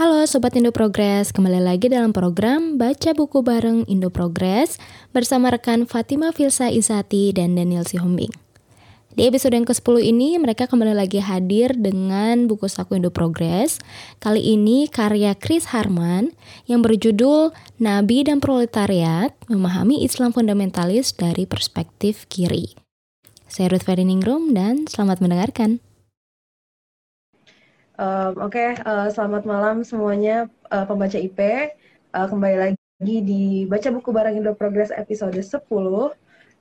Halo Sobat Indo Progress, kembali lagi dalam program Baca Buku Bareng Indo Progress bersama rekan Fatima Filsa Isati dan Daniel Sihombing. Di episode yang ke-10 ini, mereka kembali lagi hadir dengan buku saku Indo Progress. Kali ini karya Chris Harman yang berjudul Nabi dan Proletariat, Memahami Islam Fundamentalis dari Perspektif Kiri. Saya Ruth Ferdiningrum dan selamat mendengarkan. Oke, okay, uh, selamat malam semuanya uh, pembaca IP. Uh, kembali lagi di Baca Buku Bareng Indo Progress episode 10.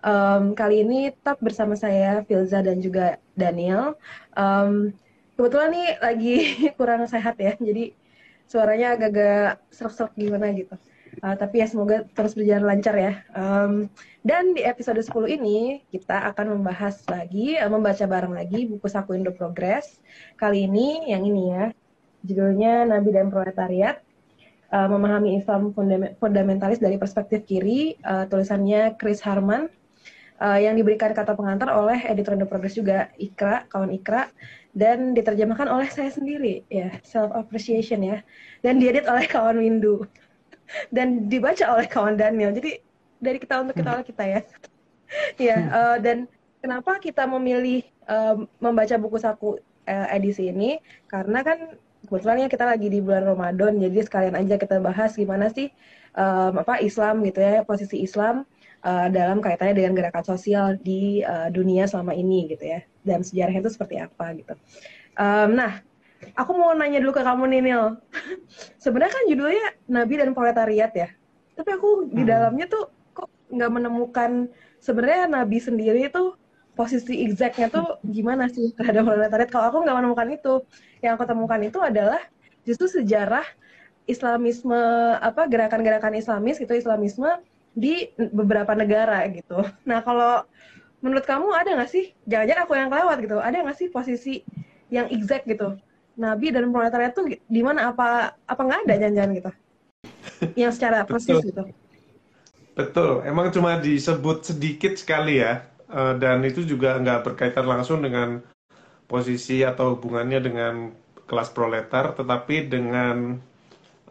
Um, kali ini tetap bersama saya Filza dan juga Daniel. Um, kebetulan nih lagi kurang sehat ya, jadi suaranya agak-agak serak-serak gimana gitu. Uh, tapi ya semoga terus berjalan lancar ya. Um, dan di episode 10 ini kita akan membahas lagi, uh, membaca bareng lagi buku Saku Indo Progress. Kali ini yang ini ya, judulnya Nabi dan Proletariat. Uh, memahami Islam fundamentalis dari perspektif kiri, uh, tulisannya Chris Harman uh, yang diberikan kata pengantar oleh editor The Progress juga Ikra, kawan Ikra dan diterjemahkan oleh saya sendiri ya, self appreciation ya. Dan diedit oleh kawan Windu. Dan dibaca oleh kawan Daniel. Jadi dari kita untuk kita oleh kita ya. ya, uh, dan kenapa kita memilih uh, membaca buku saku uh, edisi ini? Karena kan kebetulan ya kita lagi di bulan Ramadan, jadi sekalian aja kita bahas gimana sih um, apa Islam gitu ya, posisi Islam uh, dalam kaitannya dengan gerakan sosial di uh, dunia selama ini gitu ya dan sejarahnya itu seperti apa gitu. Um, nah, aku mau nanya dulu ke kamu nih Nil. Sebenarnya kan judulnya Nabi dan Proletariat ya. Tapi aku di hmm. dalamnya tuh kok nggak menemukan sebenarnya Nabi sendiri itu posisi exactnya tuh gimana sih terhadap proletariat. Kalau aku nggak menemukan itu, yang aku temukan itu adalah justru sejarah Islamisme apa gerakan-gerakan Islamis gitu Islamisme di beberapa negara gitu. Nah kalau menurut kamu ada nggak sih, jangan-jangan aku yang kelewat gitu, ada nggak sih posisi yang exact gitu, Nabi dan proletariat tuh di mana? Apa apa nggak ada jangan-jangan gitu, yang secara persis gitu. Betul, emang cuma disebut sedikit sekali ya, eh, dan itu juga nggak berkaitan langsung dengan posisi atau hubungannya dengan kelas proletar, tetapi dengan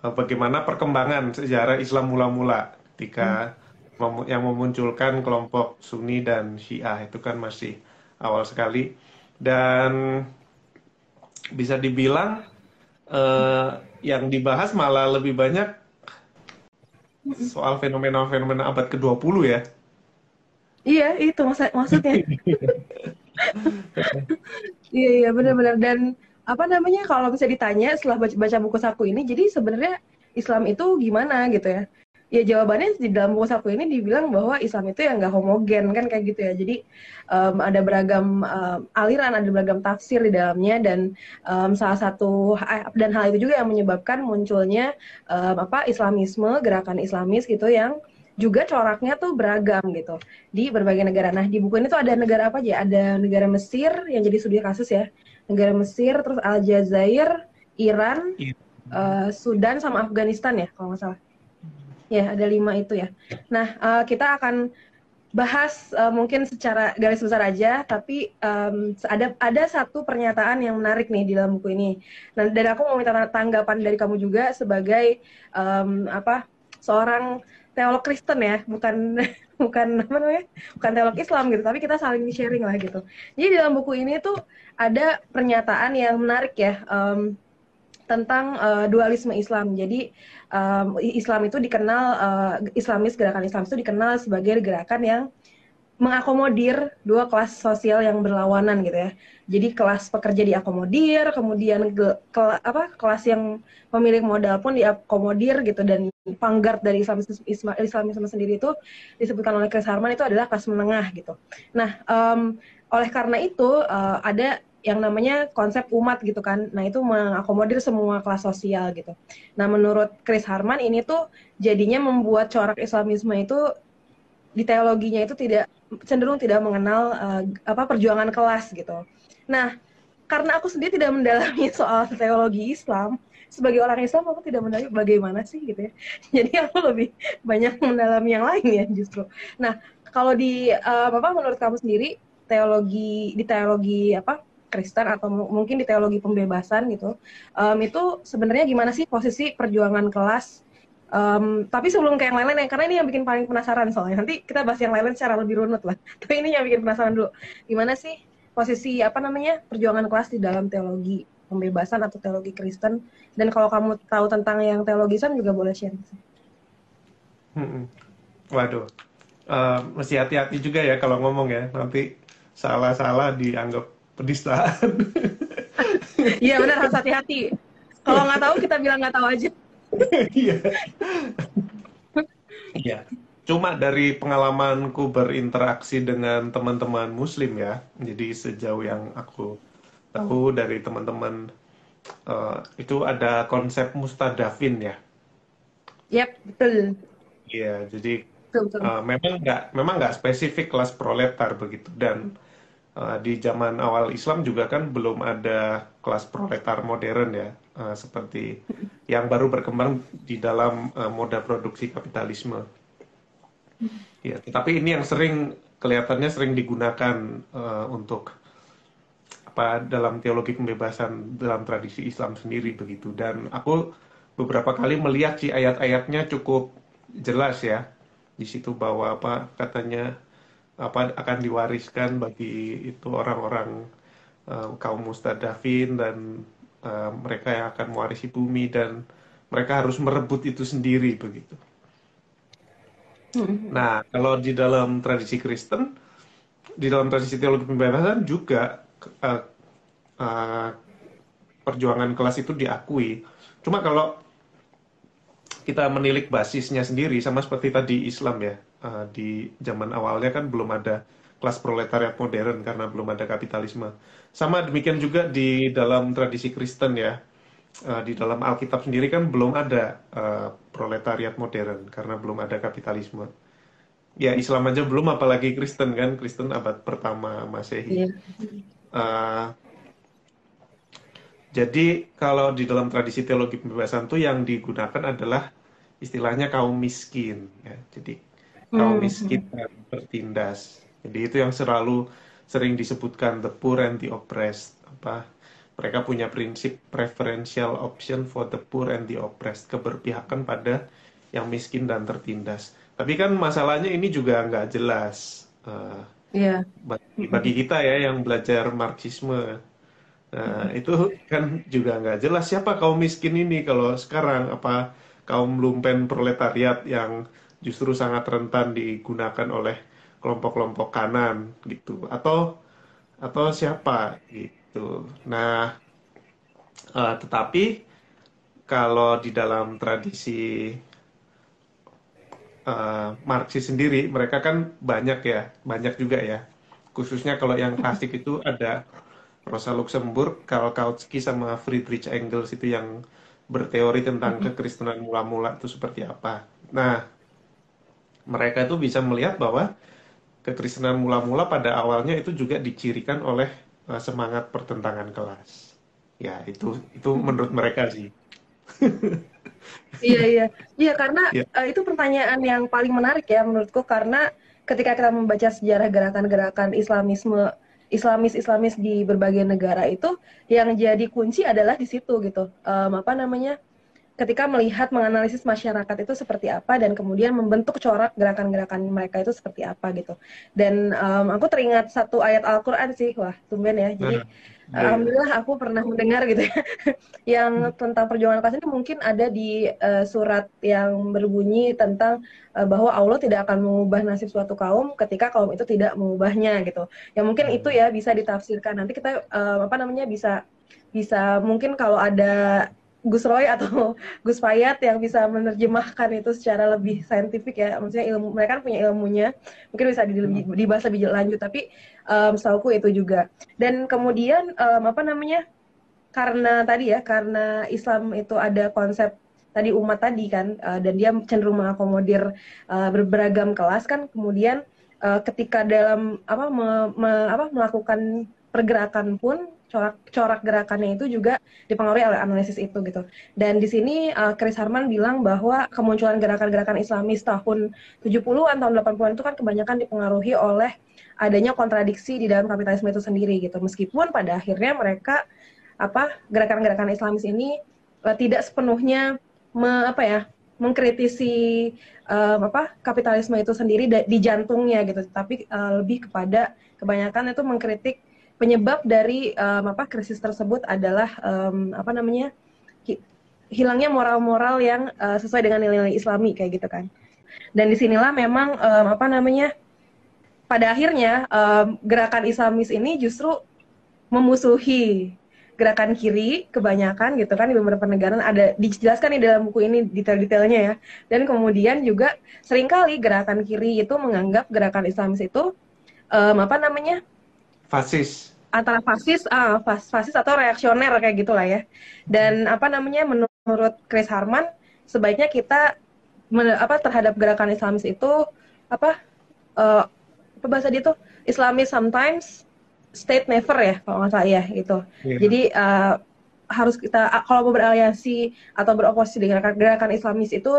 eh, bagaimana perkembangan sejarah Islam mula-mula ketika hmm. yang memunculkan kelompok Sunni dan Syiah. Itu kan masih awal sekali. Dan bisa dibilang uh, yang dibahas malah lebih banyak soal fenomena-fenomena abad ke-20 ya. Iya, itu maksud maksudnya. iya, iya benar-benar dan apa namanya kalau bisa ditanya setelah baca, baca buku saku ini jadi sebenarnya Islam itu gimana gitu ya ya jawabannya di dalam buku saku ini dibilang bahwa Islam itu ya nggak homogen kan kayak gitu ya jadi um, ada beragam um, aliran ada beragam tafsir di dalamnya dan um, salah satu dan hal itu juga yang menyebabkan munculnya um, apa Islamisme gerakan Islamis gitu yang juga coraknya tuh beragam gitu di berbagai negara. Nah di buku ini tuh ada negara apa aja? Ada negara Mesir yang jadi studi kasus ya, negara Mesir, terus Aljazair, Iran, uh, Sudan sama Afghanistan ya kalau nggak salah. Ya, ada lima itu ya. Nah, uh, kita akan bahas uh, mungkin secara garis besar aja, tapi um, ada ada satu pernyataan yang menarik nih di dalam buku ini. Nah, dan aku mau minta tanggapan dari kamu juga sebagai um, apa seorang teolog Kristen ya, bukan bukan apa namanya, bukan teolog Islam gitu, tapi kita saling sharing lah gitu. Jadi di dalam buku ini tuh ada pernyataan yang menarik ya. Um, tentang uh, dualisme Islam. Jadi um, Islam itu dikenal uh, Islamis gerakan Islam itu dikenal sebagai gerakan yang mengakomodir dua kelas sosial yang berlawanan gitu ya. Jadi kelas pekerja diakomodir, kemudian ke, ke, apa kelas yang pemilik modal pun diakomodir gitu dan vanguard dari Islamisme, Islamisme sendiri itu disebutkan oleh Chris Harman itu adalah kelas menengah gitu. Nah, um, oleh karena itu uh, ada yang namanya konsep umat gitu kan. Nah, itu mengakomodir semua kelas sosial gitu. Nah, menurut Chris Harman ini tuh jadinya membuat corak Islamisme itu di teologinya itu tidak cenderung tidak mengenal uh, apa perjuangan kelas gitu. Nah, karena aku sendiri tidak mendalami soal teologi Islam, sebagai orang Islam aku tidak mendalami bagaimana sih gitu ya. Jadi aku lebih banyak mendalami yang lain ya justru. Nah, kalau di uh, apa menurut kamu sendiri teologi di teologi apa Kristen atau mungkin di teologi pembebasan gitu um, itu sebenarnya gimana sih posisi perjuangan kelas? Um, tapi sebelum ke yang lain-lain ya karena ini yang bikin paling penasaran soalnya. Nanti kita bahas yang lain-lain secara lebih runut lah. Tapi ini yang bikin penasaran dulu. Gimana sih posisi apa namanya perjuangan kelas di dalam teologi pembebasan atau teologi Kristen? Dan kalau kamu tahu tentang yang teologisan juga boleh share. Hmm, waduh, uh, mesti hati-hati juga ya kalau ngomong ya. Nanti salah-salah dianggap penistaan. Iya benar harus hati-hati. Kalau nggak tahu kita bilang nggak tahu aja. Iya. Iya. Cuma dari pengalamanku berinteraksi dengan teman-teman Muslim ya, jadi sejauh yang aku tahu dari teman-teman uh, itu ada konsep mustadafin ya. Yep, betul. Iya, jadi Uh, memang nggak memang nggak spesifik kelas proletar begitu dan uh, di zaman awal Islam juga kan belum ada kelas proletar modern ya. Uh, seperti yang baru berkembang di dalam uh, moda produksi kapitalisme. Ya, tetapi ini yang sering kelihatannya sering digunakan uh, untuk apa dalam teologi pembebasan dalam tradisi Islam sendiri begitu. Dan aku beberapa kali melihat sih ayat-ayatnya cukup jelas ya. Di situ bahwa apa katanya apa akan diwariskan bagi itu orang-orang uh, kaum mustadafin dan uh, mereka yang akan mewarisi bumi dan mereka harus merebut itu sendiri begitu. Hmm. Nah, kalau di dalam tradisi Kristen, di dalam tradisi teologi pembebasan juga uh, uh, perjuangan kelas itu diakui. Cuma kalau kita menilik basisnya sendiri, sama seperti tadi Islam ya, uh, di zaman awalnya kan belum ada kelas proletariat modern karena belum ada kapitalisme. Sama demikian juga di dalam tradisi Kristen ya, uh, di dalam Alkitab sendiri kan belum ada uh, proletariat modern karena belum ada kapitalisme. Ya Islam aja belum, apalagi Kristen kan, Kristen abad pertama Masehi. Yeah. Uh, jadi kalau di dalam tradisi teologi pembebasan itu yang digunakan adalah istilahnya kaum miskin. Ya. Jadi kaum hmm. miskin dan bertindas. Jadi itu yang selalu sering disebutkan the poor and the oppressed. Apa mereka punya prinsip preferential option for the poor and the oppressed, keberpihakan pada yang miskin dan tertindas. Tapi kan masalahnya ini juga nggak jelas. Uh, yeah. bagi, bagi kita ya yang belajar Marxisme, uh, itu kan juga nggak jelas siapa kaum miskin ini kalau sekarang apa kaum lumpen proletariat yang justru sangat rentan digunakan oleh kelompok-kelompok kanan gitu atau atau siapa gitu. Nah, uh, tetapi kalau di dalam tradisi uh, Marxis sendiri mereka kan banyak ya, banyak juga ya. Khususnya kalau yang klasik itu ada Rosa Luxemburg, Karl Kautsky sama Friedrich Engels itu yang berteori tentang kekristenan mula-mula itu seperti apa. Nah, mereka itu bisa melihat bahwa kekristenan mula-mula pada awalnya itu juga dicirikan oleh uh, semangat pertentangan kelas. Ya, itu itu menurut mereka sih. iya iya iya karena ya. uh, itu pertanyaan yang paling menarik ya menurutku karena ketika kita membaca sejarah gerakan-gerakan Islamisme Islamis-Islamis di berbagai negara itu yang jadi kunci adalah di situ gitu um, apa namanya ketika melihat menganalisis masyarakat itu seperti apa dan kemudian membentuk corak gerakan-gerakan mereka itu seperti apa gitu. Dan um, aku teringat satu ayat Al-Qur'an sih, wah tumben ya. Jadi uh, alhamdulillah aku pernah mendengar gitu ya yang tentang perjuangan kelas ini mungkin ada di uh, surat yang berbunyi tentang uh, bahwa Allah tidak akan mengubah nasib suatu kaum ketika kaum itu tidak mengubahnya gitu. Ya mungkin itu ya bisa ditafsirkan. Nanti kita uh, apa namanya bisa bisa mungkin kalau ada Gus Roy atau Gus Payat yang bisa menerjemahkan itu secara lebih saintifik ya. Maksudnya ilmu mereka kan punya ilmunya. Mungkin bisa dibahas lebih lanjut tapi um, setahuku itu juga. Dan kemudian um, apa namanya karena tadi ya karena Islam itu ada konsep tadi umat tadi kan uh, dan dia cenderung mengakomodir uh, beragam kelas kan kemudian uh, ketika dalam apa me, me, apa melakukan pergerakan pun corak corak gerakannya itu juga dipengaruhi oleh analisis itu gitu. Dan di sini uh, Chris Harman bilang bahwa kemunculan gerakan-gerakan Islamis tahun 70-an tahun 80-an itu kan kebanyakan dipengaruhi oleh adanya kontradiksi di dalam kapitalisme itu sendiri gitu. Meskipun pada akhirnya mereka apa gerakan-gerakan Islamis ini uh, tidak sepenuhnya me, apa ya mengkritisi um, apa kapitalisme itu sendiri di jantungnya gitu, tapi uh, lebih kepada kebanyakan itu mengkritik penyebab dari um, apa krisis tersebut adalah um, apa namanya hilangnya moral-moral yang uh, sesuai dengan nilai-nilai Islami kayak gitu kan. Dan di sinilah memang um, apa namanya pada akhirnya um, gerakan Islamis ini justru memusuhi gerakan kiri kebanyakan gitu kan di beberapa negara ada dijelaskan di dalam buku ini detail-detailnya ya dan kemudian juga sering kali gerakan kiri itu menganggap gerakan Islamis itu um, apa namanya fasis antara fasis ah fas, fasis atau reaksioner kayak gitulah ya dan apa namanya menurut Chris Harman sebaiknya kita men, apa terhadap gerakan Islamis itu apa uh, apa bahasa dia tuh Islamis sometimes state never ya kalau nggak salah ya gitu. Yeah. Jadi uh, harus kita kalau mau beraliansi atau beroposisi dengan gerakan Islamis itu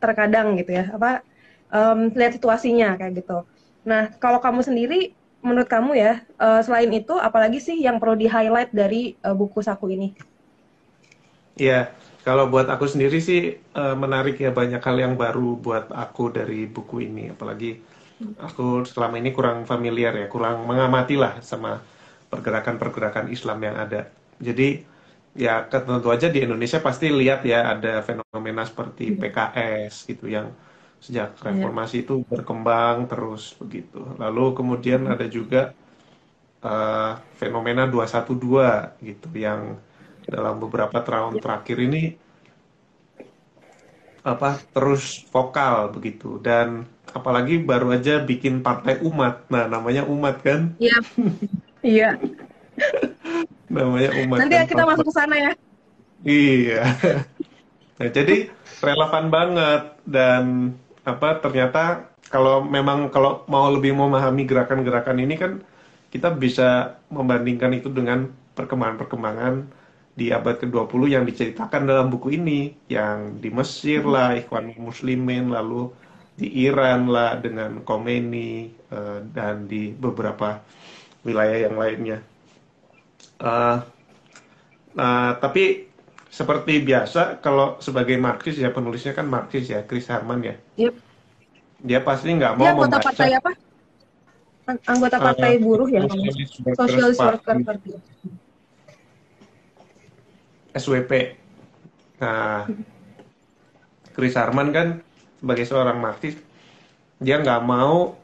terkadang gitu ya apa um, lihat situasinya kayak gitu. Nah kalau kamu sendiri menurut kamu ya uh, selain itu apalagi sih yang perlu di highlight dari uh, buku saku ini? Iya, kalau buat aku sendiri sih uh, menarik ya banyak hal yang baru buat aku dari buku ini, apalagi aku selama ini kurang familiar ya, kurang mengamati lah sama pergerakan-pergerakan Islam yang ada. Jadi ya tentu aja di Indonesia pasti lihat ya ada fenomena seperti hmm. PKS gitu yang sejak iya. reformasi itu berkembang terus begitu. Lalu kemudian hmm. ada juga uh, fenomena 212 gitu yang dalam beberapa tahun terakhir ini apa terus vokal begitu dan apalagi baru aja bikin partai umat. Nah, namanya umat kan? Iya. Iya. namanya umat. Nanti kita masuk ke sana ya. Iya. Nah, jadi relevan banget dan apa ternyata kalau memang kalau mau lebih memahami gerakan-gerakan ini kan kita bisa membandingkan itu dengan perkembangan-perkembangan di abad ke-20 yang diceritakan dalam buku ini yang di Mesir lah Ikhwan Muslimin lalu di Iran lah dengan Khomeini uh, dan di beberapa wilayah yang lainnya. Uh, nah, tapi seperti biasa kalau sebagai Marxis ya penulisnya kan Marxis ya Chris Harman ya. Yep. Dia pasti nggak mau Dia anggota membaca. partai apa? Anggota eh, partai uh, buruh ya. Sosialis Worker Party. SWP. Nah, Chris Harman kan sebagai seorang marxis dia nggak mau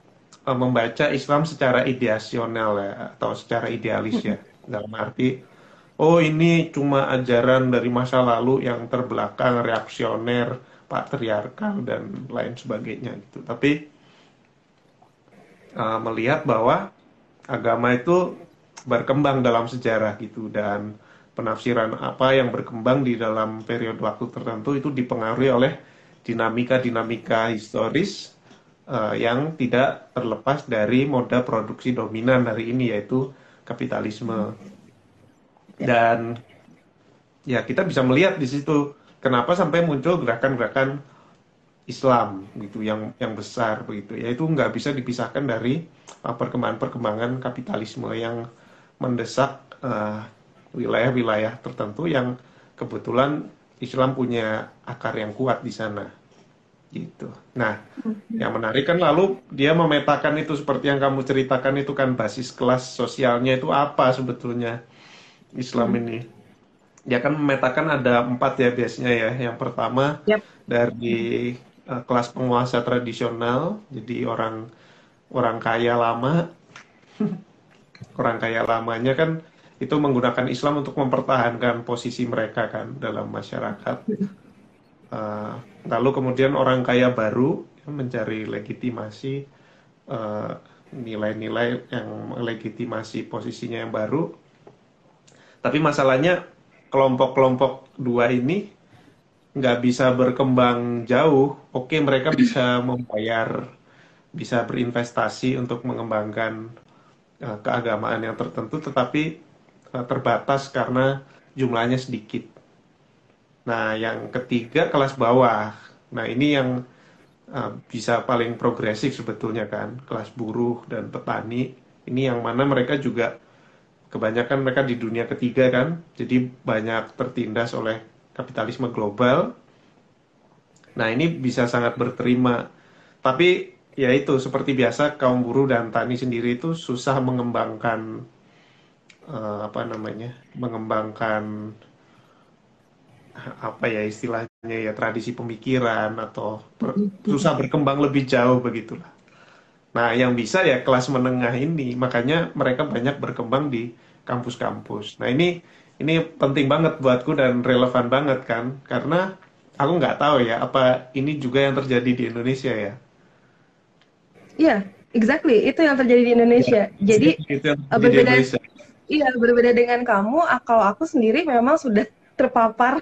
uh, membaca Islam secara ideasional ya atau secara idealis ya dalam arti oh ini cuma ajaran dari masa lalu yang terbelakang reaksioner patriarkal dan lain sebagainya gitu tapi uh, melihat bahwa agama itu berkembang dalam sejarah gitu dan penafsiran apa yang berkembang di dalam periode waktu tertentu itu dipengaruhi oleh dinamika-dinamika historis uh, yang tidak terlepas dari moda produksi dominan hari ini yaitu kapitalisme. Dan ya kita bisa melihat di situ kenapa sampai muncul gerakan-gerakan Islam gitu yang yang besar begitu ya itu nggak bisa dipisahkan dari uh, perkembangan-perkembangan kapitalisme yang mendesak uh, wilayah-wilayah tertentu yang kebetulan Islam punya akar yang kuat di sana gitu. Nah, mm-hmm. yang menarik kan lalu dia memetakan itu seperti yang kamu ceritakan itu kan basis kelas sosialnya itu apa sebetulnya Islam hmm. ini. Dia kan memetakan ada empat ya biasanya ya. Yang pertama yep. dari uh, kelas penguasa tradisional, jadi orang orang kaya lama, orang kaya lamanya kan itu menggunakan Islam untuk mempertahankan posisi mereka kan dalam masyarakat. Uh, lalu kemudian orang kaya baru ya, mencari legitimasi nilai uh, nilai-nilai yang legitimasi posisinya yang baru. Tapi masalahnya kelompok-kelompok dua ini nggak bisa berkembang jauh. Oke, mereka bisa membayar, bisa berinvestasi untuk mengembangkan uh, keagamaan yang tertentu, tetapi uh, terbatas karena jumlahnya sedikit. Nah, yang ketiga kelas bawah. Nah, ini yang uh, bisa paling progresif sebetulnya kan, kelas buruh dan petani. Ini yang mana mereka juga kebanyakan mereka di dunia ketiga kan, jadi banyak tertindas oleh kapitalisme global. Nah, ini bisa sangat berterima. Tapi ya itu seperti biasa kaum buruh dan tani sendiri itu susah mengembangkan uh, apa namanya? mengembangkan apa ya istilahnya ya tradisi pemikiran atau per, susah berkembang lebih jauh begitulah. Nah, yang bisa ya kelas menengah ini, makanya mereka banyak berkembang di kampus-kampus. Nah, ini ini penting banget buatku dan relevan banget kan, karena aku nggak tahu ya apa ini juga yang terjadi di Indonesia ya. Iya, yeah, exactly itu yang terjadi di Indonesia. Ya, Jadi itu yang berbeda. Iya, berbeda dengan kamu. Kalau aku sendiri memang sudah terpapar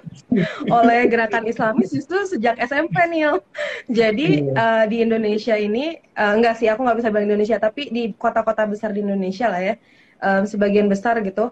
oleh gerakan Islamis justru sejak SMP nih. Jadi uh, di Indonesia ini uh, enggak sih aku nggak bisa bilang Indonesia tapi di kota-kota besar di Indonesia lah ya um, sebagian besar gitu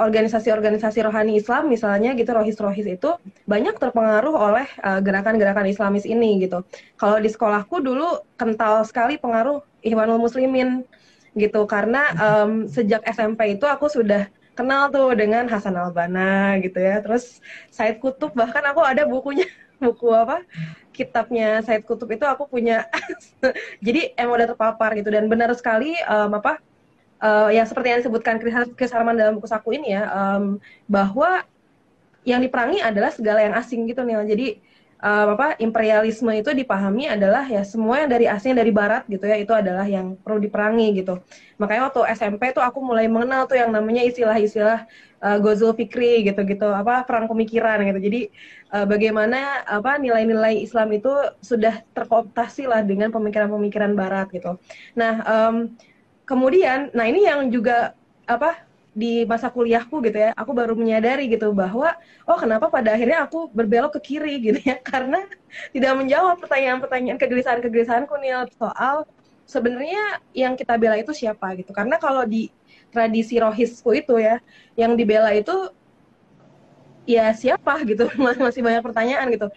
organisasi-organisasi uh, rohani Islam misalnya gitu rohis-rohis itu banyak terpengaruh oleh gerakan-gerakan uh, Islamis ini gitu. Kalau di sekolahku dulu kental sekali pengaruh Ikhwanul Muslimin gitu karena um, sejak SMP itu aku sudah kenal tuh dengan Hasan Albana gitu ya. Terus Said Kutub bahkan aku ada bukunya buku apa kitabnya Said Kutub itu aku punya. Jadi emang udah terpapar gitu. Dan benar sekali um, apa uh, yang seperti yang disebutkan Chris Harman dalam buku saku ini ya um, bahwa yang diperangi adalah segala yang asing gitu nih jadi uh, apa imperialisme itu dipahami adalah ya semua yang dari asing dari barat gitu ya itu adalah yang perlu diperangi gitu. Makanya waktu SMP tuh aku mulai mengenal tuh yang namanya istilah-istilah uh, Gozul Fikri gitu-gitu apa perang pemikiran gitu. Jadi uh, bagaimana apa nilai-nilai Islam itu sudah terkooptasi lah dengan pemikiran-pemikiran barat gitu. Nah um, kemudian nah ini yang juga apa di masa kuliahku gitu ya, aku baru menyadari gitu bahwa oh kenapa pada akhirnya aku berbelok ke kiri gitu ya karena tidak menjawab pertanyaan-pertanyaan kegelisahan-kegelisahanku nih soal sebenarnya yang kita bela itu siapa gitu. Karena kalau di tradisi rohisku itu ya, yang dibela itu ya siapa gitu masih banyak pertanyaan gitu.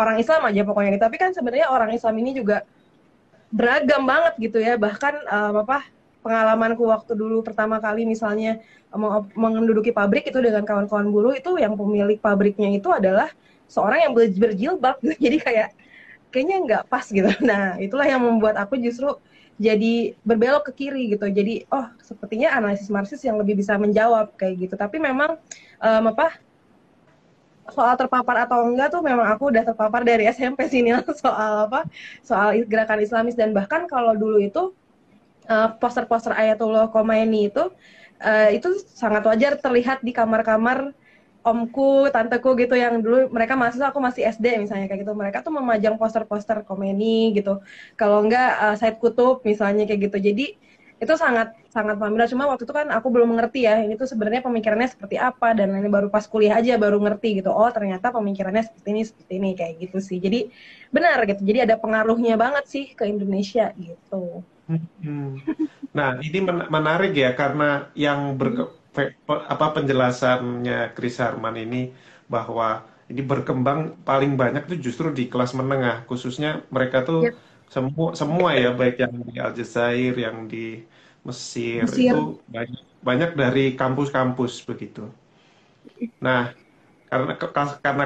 Orang Islam aja pokoknya. Tapi kan sebenarnya orang Islam ini juga beragam banget gitu ya. Bahkan um, apa pengalamanku waktu dulu pertama kali misalnya menduduki pabrik itu dengan kawan-kawan buruh itu yang pemilik pabriknya itu adalah seorang yang berjilbab gitu. jadi kayak kayaknya nggak pas gitu. Nah itulah yang membuat aku justru jadi berbelok ke kiri gitu. Jadi oh sepertinya analisis marxis yang lebih bisa menjawab kayak gitu. Tapi memang um, apa soal terpapar atau enggak tuh memang aku udah terpapar dari SMP sini soal apa soal gerakan Islamis. Dan bahkan kalau dulu itu Eh, poster-poster uh, Ayatollah Khomeini itu uh, itu sangat wajar terlihat di kamar-kamar omku, tanteku gitu yang dulu mereka masih aku masih SD misalnya kayak gitu. Mereka tuh memajang poster-poster Khomeini gitu. Kalau enggak uh, Said Kutub misalnya kayak gitu. Jadi itu sangat sangat familiar. Cuma waktu itu kan aku belum mengerti ya ini tuh sebenarnya pemikirannya seperti apa dan ini baru pas kuliah aja baru ngerti gitu. Oh ternyata pemikirannya seperti ini seperti ini kayak gitu sih. Jadi benar gitu. Jadi ada pengaruhnya banget sih ke Indonesia gitu. Hmm. Nah, ini menarik ya karena yang ber, apa penjelasannya Chris Harman ini bahwa ini berkembang paling banyak tuh justru di kelas menengah, khususnya mereka tuh yep. semua semua ya baik yang di Aljazair, yang di Mesir, Mesir. itu banyak banyak dari kampus-kampus begitu. Nah, karena karena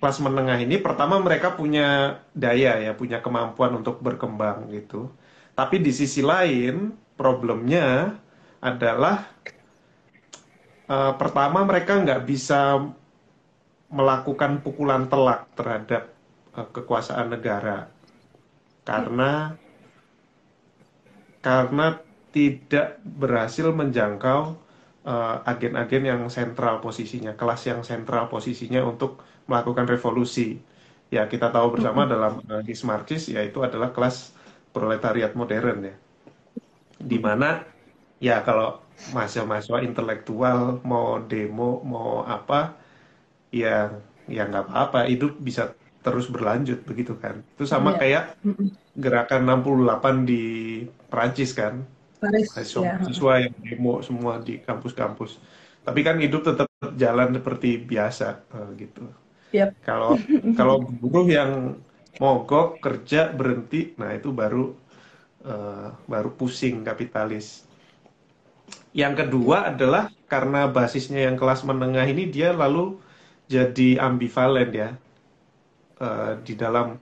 kelas menengah ini pertama mereka punya daya ya, punya kemampuan untuk berkembang gitu. Tapi di sisi lain, problemnya adalah uh, pertama mereka nggak bisa melakukan pukulan telak terhadap uh, kekuasaan negara karena karena tidak berhasil menjangkau eh, agen-agen uh, yang sentral posisinya, kelas yang sentral posisinya untuk melakukan revolusi. Ya kita tahu bersama mm -hmm. dalam analisis Marxis yaitu adalah kelas proletariat modern ya di mana ya kalau mahasiswa-mahasiswa intelektual mau demo mau apa ya ya nggak apa-apa hidup bisa terus berlanjut begitu kan itu sama yeah. kayak gerakan 68 di Prancis kan mahasiswa, yeah. mahasiswa yang demo semua di kampus-kampus tapi kan hidup tetap jalan seperti biasa uh, gitu. Yep. Kalau kalau buruh yang mogok kerja berhenti, nah itu baru uh, baru pusing kapitalis. Yang kedua adalah karena basisnya yang kelas menengah ini dia lalu jadi ambivalen ya uh, di dalam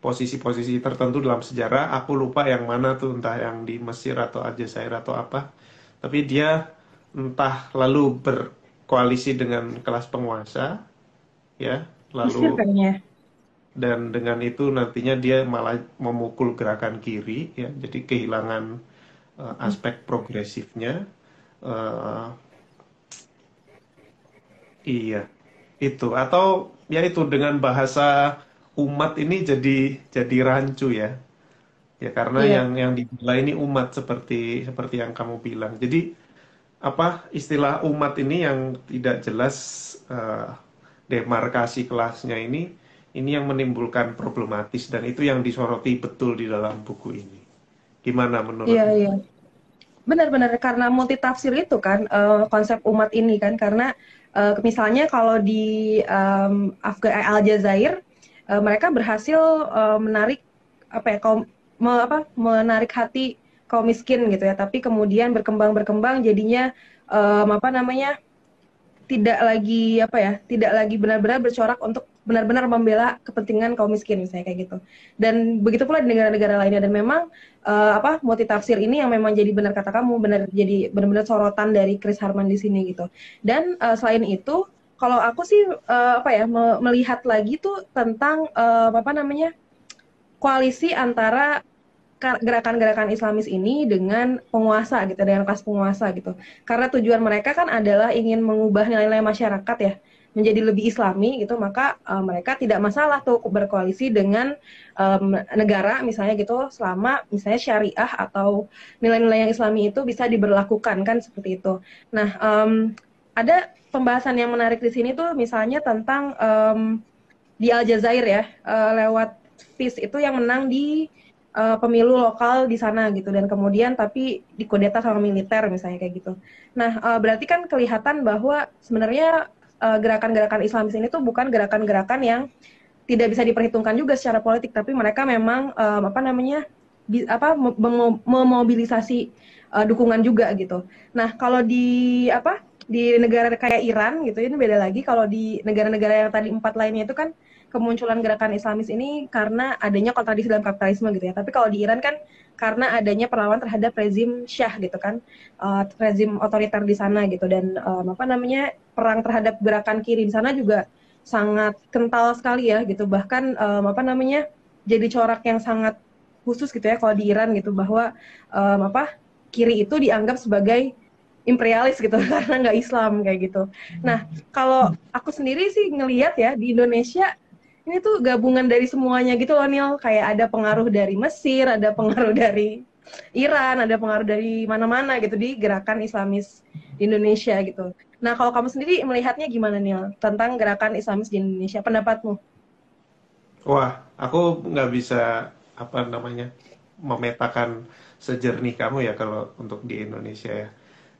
posisi-posisi tertentu dalam sejarah. Aku lupa yang mana tuh entah yang di Mesir atau Aljazair atau apa. Tapi dia entah lalu berkoalisi dengan kelas penguasa ya lalu dan dengan itu nantinya dia malah memukul gerakan kiri ya. Jadi kehilangan uh, aspek progresifnya. Uh, iya. Itu. Atau ya itu dengan bahasa umat ini jadi jadi rancu ya. Ya karena yeah. yang yang dibela ini umat seperti seperti yang kamu bilang. Jadi apa istilah umat ini yang tidak jelas uh, demarkasi kelasnya ini ini yang menimbulkan problematis dan itu yang disoroti betul di dalam buku ini. Gimana menurut Iya iya. Benar-benar karena multi tafsir itu kan uh, konsep umat ini kan karena uh, misalnya kalau di um, Aljazair uh, mereka berhasil uh, menarik apa ya kaum me, apa menarik hati kaum miskin gitu ya. Tapi kemudian berkembang berkembang jadinya um, apa namanya tidak lagi apa ya tidak lagi benar-benar bercorak untuk benar-benar membela kepentingan kaum miskin misalnya kayak gitu. Dan begitu pula di negara-negara lainnya. Dan memang uh, apa multi tafsir ini yang memang jadi benar kata kamu benar jadi benar-benar sorotan dari Chris Harman di sini gitu. Dan uh, selain itu kalau aku sih uh, apa ya melihat lagi tuh tentang uh, apa namanya koalisi antara gerakan-gerakan Islamis ini dengan penguasa gitu, dengan kelas penguasa gitu. Karena tujuan mereka kan adalah ingin mengubah nilai-nilai masyarakat ya menjadi lebih Islami gitu, maka uh, mereka tidak masalah tuh berkoalisi dengan um, negara misalnya gitu, selama misalnya syariah atau nilai-nilai yang Islami itu bisa diberlakukan kan seperti itu. Nah, um, ada pembahasan yang menarik di sini tuh misalnya tentang um, di Aljazair ya, uh, lewat FIS itu yang menang di uh, pemilu lokal di sana gitu dan kemudian tapi dikodeta sama militer misalnya kayak gitu. Nah uh, berarti kan kelihatan bahwa sebenarnya uh, gerakan-gerakan Islamis ini tuh bukan gerakan-gerakan yang tidak bisa diperhitungkan juga secara politik tapi mereka memang um, apa namanya bi, apa memobilisasi uh, dukungan juga gitu. Nah kalau di apa di negara kayak Iran gitu ini beda lagi kalau di negara-negara yang tadi empat lainnya itu kan kemunculan gerakan Islamis ini karena adanya kontradiksi dalam kapitalisme gitu ya. Tapi kalau di Iran kan karena adanya perlawanan terhadap rezim Syah gitu kan, uh, rezim otoriter di sana gitu dan um, apa namanya perang terhadap gerakan kiri di sana juga sangat kental sekali ya gitu. Bahkan um, apa namanya jadi corak yang sangat khusus gitu ya kalau di Iran gitu bahwa um, apa kiri itu dianggap sebagai imperialis gitu karena nggak Islam kayak gitu. Nah kalau aku sendiri sih ngelihat ya di Indonesia ini tuh gabungan dari semuanya gitu loh Nil. Kayak ada pengaruh dari Mesir ada pengaruh dari Iran ada pengaruh dari mana-mana gitu di gerakan Islamis di Indonesia gitu. Nah kalau kamu sendiri melihatnya gimana Nil tentang gerakan Islamis di Indonesia? Pendapatmu? Wah aku nggak bisa apa namanya memetakan sejernih kamu ya kalau untuk di Indonesia ya.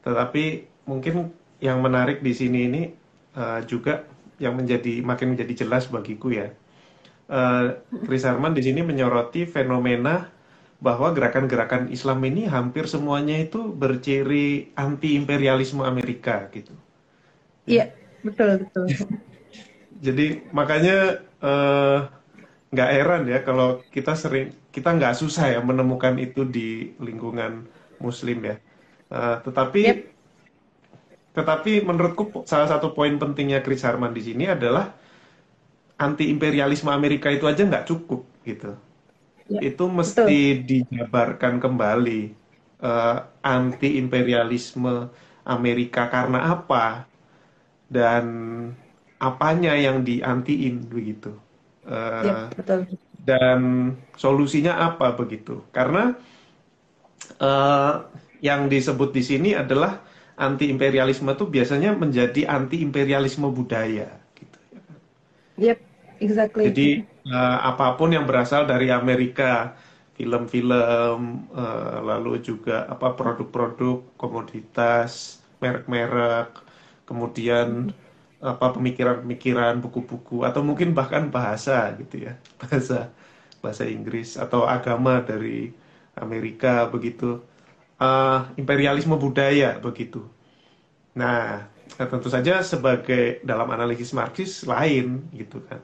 Tetapi mungkin yang menarik di sini ini uh, juga yang menjadi makin menjadi jelas bagiku ya. Uh, Chris Harman di sini menyoroti fenomena bahwa gerakan-gerakan Islam ini hampir semuanya itu berciri anti imperialisme Amerika gitu. Iya, betul betul. Jadi makanya eh, nggak uh, heran ya kalau kita sering kita nggak susah ya menemukan itu di lingkungan Muslim ya. Uh, tetapi yep tetapi menurutku salah satu poin pentingnya Chris Harman di sini adalah anti imperialisme Amerika itu aja nggak cukup gitu. Ya, itu mesti betul. dijabarkan kembali uh, anti imperialisme Amerika karena apa dan apanya yang diantiin begitu. Uh, ya, betul. Dan solusinya apa begitu? Karena uh, yang disebut di sini adalah anti imperialisme itu biasanya menjadi anti imperialisme budaya gitu Yep, exactly. Jadi uh, apa pun yang berasal dari Amerika, film-film, uh, lalu juga apa produk-produk komoditas, merek-merek, kemudian apa pemikiran-pemikiran, buku-buku atau mungkin bahkan bahasa gitu ya, bahasa bahasa Inggris atau agama dari Amerika begitu, uh, imperialisme budaya begitu. Nah, tentu saja sebagai dalam analisis Marxis lain gitu kan,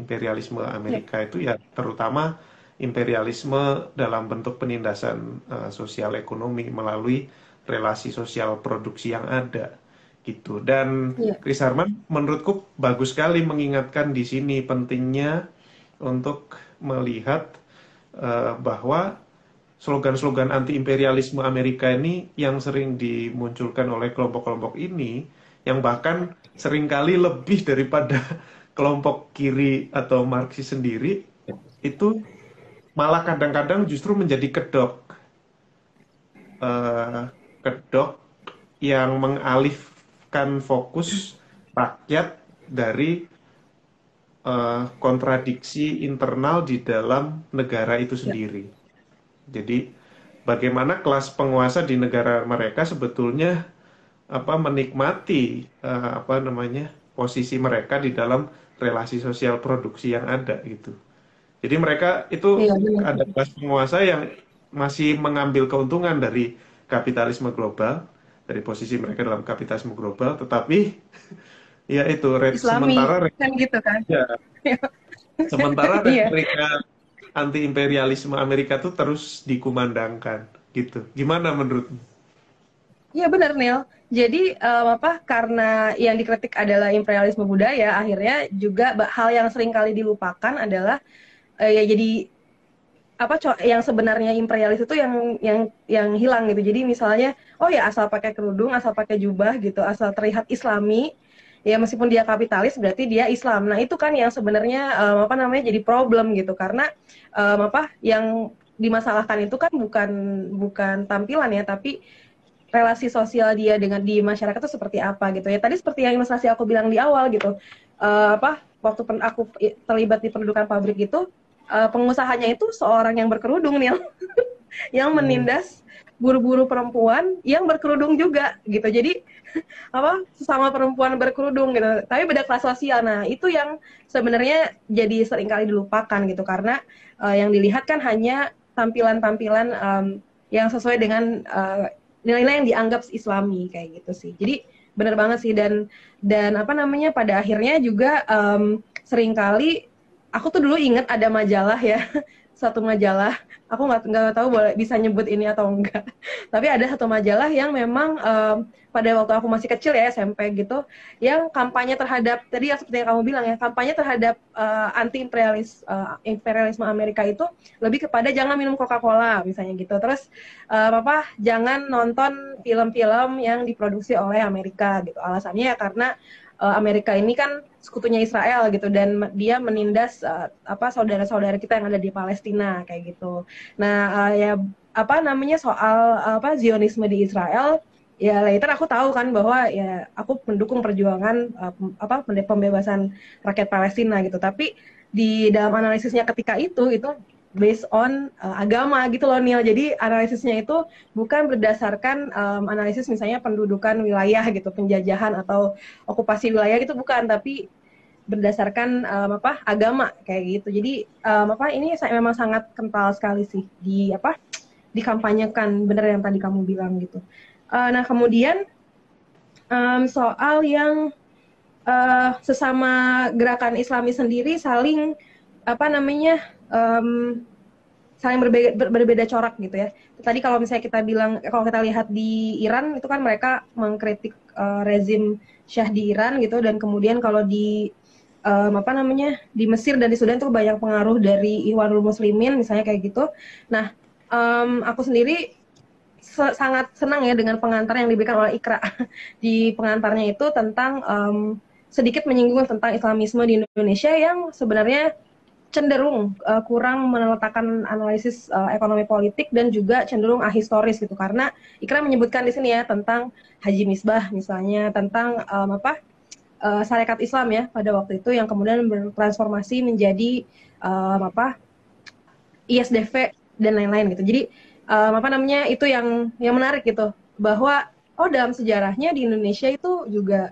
imperialisme Amerika ya. itu ya terutama imperialisme dalam bentuk penindasan uh, sosial ekonomi melalui relasi sosial produksi yang ada gitu. Dan yeah. Chris Harman menurutku bagus sekali mengingatkan di sini pentingnya untuk melihat uh, bahwa slogan-slogan anti imperialisme Amerika ini yang sering dimunculkan oleh kelompok-kelompok ini yang bahkan sering kali lebih daripada kelompok kiri atau Marxis sendiri itu malah kadang-kadang justru menjadi kedok uh, kedok yang mengalih mengalihkan fokus rakyat dari uh, kontradiksi internal di dalam negara itu ya. sendiri. Ya. Jadi bagaimana kelas penguasa di negara mereka sebetulnya apa menikmati uh, apa namanya posisi mereka di dalam relasi sosial produksi yang ada gitu. Jadi mereka itu ya, ada kelas penguasa yang masih mengambil keuntungan dari kapitalisme global dari posisi mereka dalam kapitalisme global, tetapi ya itu Islami, sementara kan gitu kan. Ya, sementara iya. mereka anti imperialisme Amerika itu terus dikumandangkan gitu. Gimana menurutmu? Iya benar Neil. Jadi um, apa karena yang dikritik adalah imperialisme budaya, akhirnya juga hal yang sering kali dilupakan adalah uh, ya jadi apa yang sebenarnya imperialis itu yang yang yang hilang gitu. Jadi misalnya, oh ya asal pakai kerudung, asal pakai jubah gitu, asal terlihat islami, ya meskipun dia kapitalis berarti dia Islam. Nah, itu kan yang sebenarnya um, apa namanya jadi problem gitu karena um, apa yang dimasalahkan itu kan bukan bukan tampilan ya, tapi relasi sosial dia dengan di masyarakat itu seperti apa gitu ya. Tadi seperti yang ilustrasi aku bilang di awal gitu. Uh, apa waktu aku terlibat di pendudukan pabrik itu uh, pengusahanya itu seorang yang berkerudung nih yang hmm. menindas buru-buru perempuan yang berkerudung juga gitu jadi apa sesama perempuan berkerudung gitu tapi beda kelas sosial nah itu yang sebenarnya jadi sering kali dilupakan gitu karena uh, yang dilihat kan hanya tampilan-tampilan um, yang sesuai dengan eh, nilai-nilai yang dianggap islami kayak gitu sih. Jadi benar banget sih. Dan dan apa namanya pada akhirnya juga um, sering kali aku tuh dulu inget ada majalah ya satu majalah aku nggak nggak tahu boleh bisa nyebut ini atau enggak. Tapi ada satu majalah yang memang um, pada waktu aku masih kecil ya SMP gitu yang kampanye terhadap tadi yang seperti yang kamu bilang ya kampanye terhadap uh, eh, anti imperialis uh, imperialisme Amerika itu lebih kepada jangan minum Coca-Cola misalnya gitu. Terus uh, apa jangan nonton film-film yang diproduksi oleh Amerika gitu. Alasannya ya karena uh, Amerika ini kan sekutunya Israel gitu dan dia menindas uh, apa saudara-saudara kita yang ada di Palestina kayak gitu. Nah, uh, ya apa namanya soal apa Zionisme di Israel ya later aku tahu kan bahwa ya aku mendukung perjuangan uh, apa pembebasan rakyat Palestina gitu. Tapi di dalam analisisnya ketika itu itu based on uh, agama gitu loh Neil. Jadi analisisnya itu bukan berdasarkan um, analisis misalnya pendudukan wilayah gitu, penjajahan atau okupasi wilayah gitu bukan, tapi berdasarkan um, apa agama kayak gitu. Jadi um, apa ini saya memang sangat kental sekali sih di apa dikampanyekan bener yang tadi kamu bilang gitu. Uh, nah kemudian um, soal yang uh, sesama gerakan Islami sendiri saling apa namanya um, saling berbeda, ber, berbeda corak gitu ya. Tadi kalau misalnya kita bilang kalau kita lihat di Iran itu kan mereka mengkritik uh, rezim Syah di Iran gitu dan kemudian kalau di um, apa namanya di Mesir dan di Sudan itu banyak pengaruh dari Ikhwanul Muslimin misalnya kayak gitu. Nah, um, aku sendiri se sangat senang ya dengan pengantar yang diberikan oleh Ikra di pengantarnya itu tentang um, sedikit menyinggung tentang Islamisme di Indonesia yang sebenarnya cenderung uh, kurang meletakkan analisis uh, ekonomi politik dan juga cenderung ahistoris gitu. Karena Ikra menyebutkan di sini ya tentang Haji Misbah misalnya tentang um, apa uh, syarikat Islam ya pada waktu itu yang kemudian bertransformasi menjadi um, apa ISDV dan lain-lain gitu. Jadi um, apa namanya itu yang yang menarik gitu bahwa oh dalam sejarahnya di Indonesia itu juga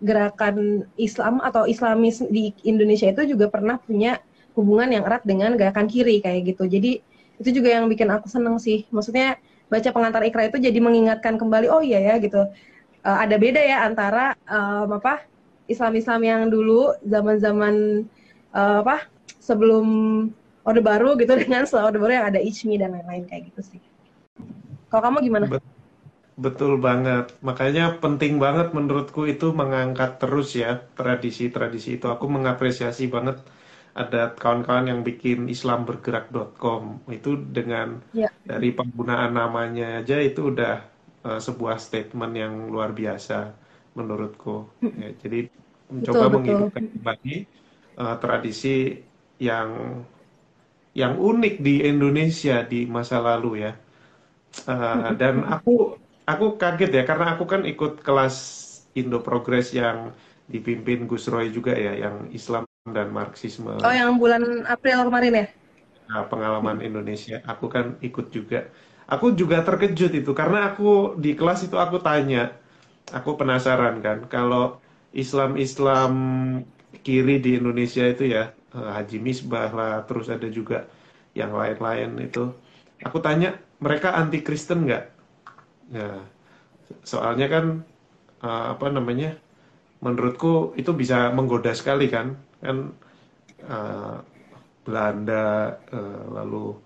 gerakan Islam atau Islamis di Indonesia itu juga pernah punya hubungan yang erat dengan gerakan kiri kayak gitu. Jadi itu juga yang bikin aku seneng sih. Maksudnya baca pengantar ikra itu jadi mengingatkan kembali oh iya ya gitu. Uh, ada beda ya antara um, apa Islam-Islam yang dulu zaman-zaman uh, apa sebelum Orde Baru gitu dengan setelah Orde Baru yang ada Ichmi dan lain-lain kayak gitu sih. Kalau kamu gimana? Betul banget. Makanya penting banget menurutku itu mengangkat terus ya tradisi-tradisi itu. Aku mengapresiasi banget ada kawan-kawan yang bikin islambergerak.com itu dengan ya. dari penggunaan namanya aja itu udah uh, sebuah statement yang luar biasa menurutku. Ya, jadi mencoba menghidupkan kembali uh, tradisi yang yang unik di Indonesia di masa lalu ya. Uh, dan aku aku kaget ya karena aku kan ikut kelas Indo Progress yang dipimpin Gus Roy juga ya yang Islam dan Marxisme. Oh yang bulan April kemarin ya? Nah, pengalaman Indonesia. Aku kan ikut juga. Aku juga terkejut itu karena aku di kelas itu aku tanya, aku penasaran kan kalau Islam-Islam kiri di Indonesia itu ya eh, Haji Misbah lah, terus ada juga yang lain-lain itu. Aku tanya mereka anti Kristen nggak? Ya, soalnya kan uh, apa namanya? Menurutku itu bisa menggoda sekali kan, kan uh, Belanda, uh, lalu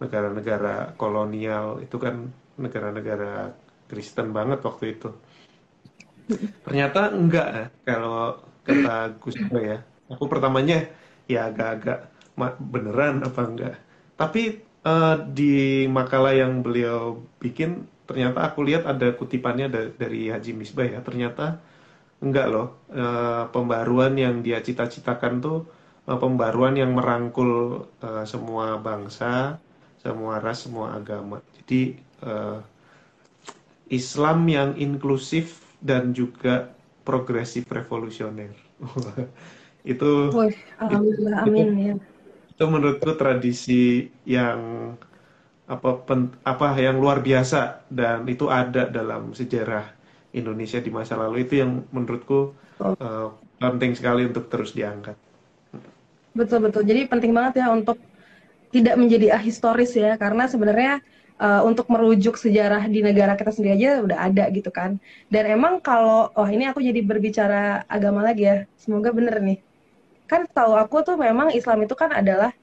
negara-negara kolonial itu kan negara-negara Kristen banget waktu itu. Ternyata enggak ya, kalau kata Gus ya. Aku pertamanya ya agak-agak beneran apa enggak. Tapi uh, di makalah yang beliau bikin ternyata aku lihat ada kutipannya dari Haji Misbah ya ternyata enggak loh. E, pembaruan yang dia cita-citakan tuh e, pembaruan yang merangkul e, semua bangsa semua ras semua agama. Jadi e, Islam yang inklusif dan juga progresif revolusioner. Itu Woy, alhamdulillah amin ya. itu menurutku tradisi yang apa pen, apa yang luar biasa dan itu ada dalam sejarah Indonesia di masa lalu itu yang menurutku uh, penting sekali untuk terus diangkat. Betul betul. Jadi penting banget ya untuk tidak menjadi ahistoris ya karena sebenarnya uh, untuk merujuk sejarah di negara kita sendiri aja udah ada gitu kan. Dan emang kalau oh ini aku jadi berbicara agama lagi ya. Semoga bener nih. Kan tahu aku tuh memang Islam itu kan adalah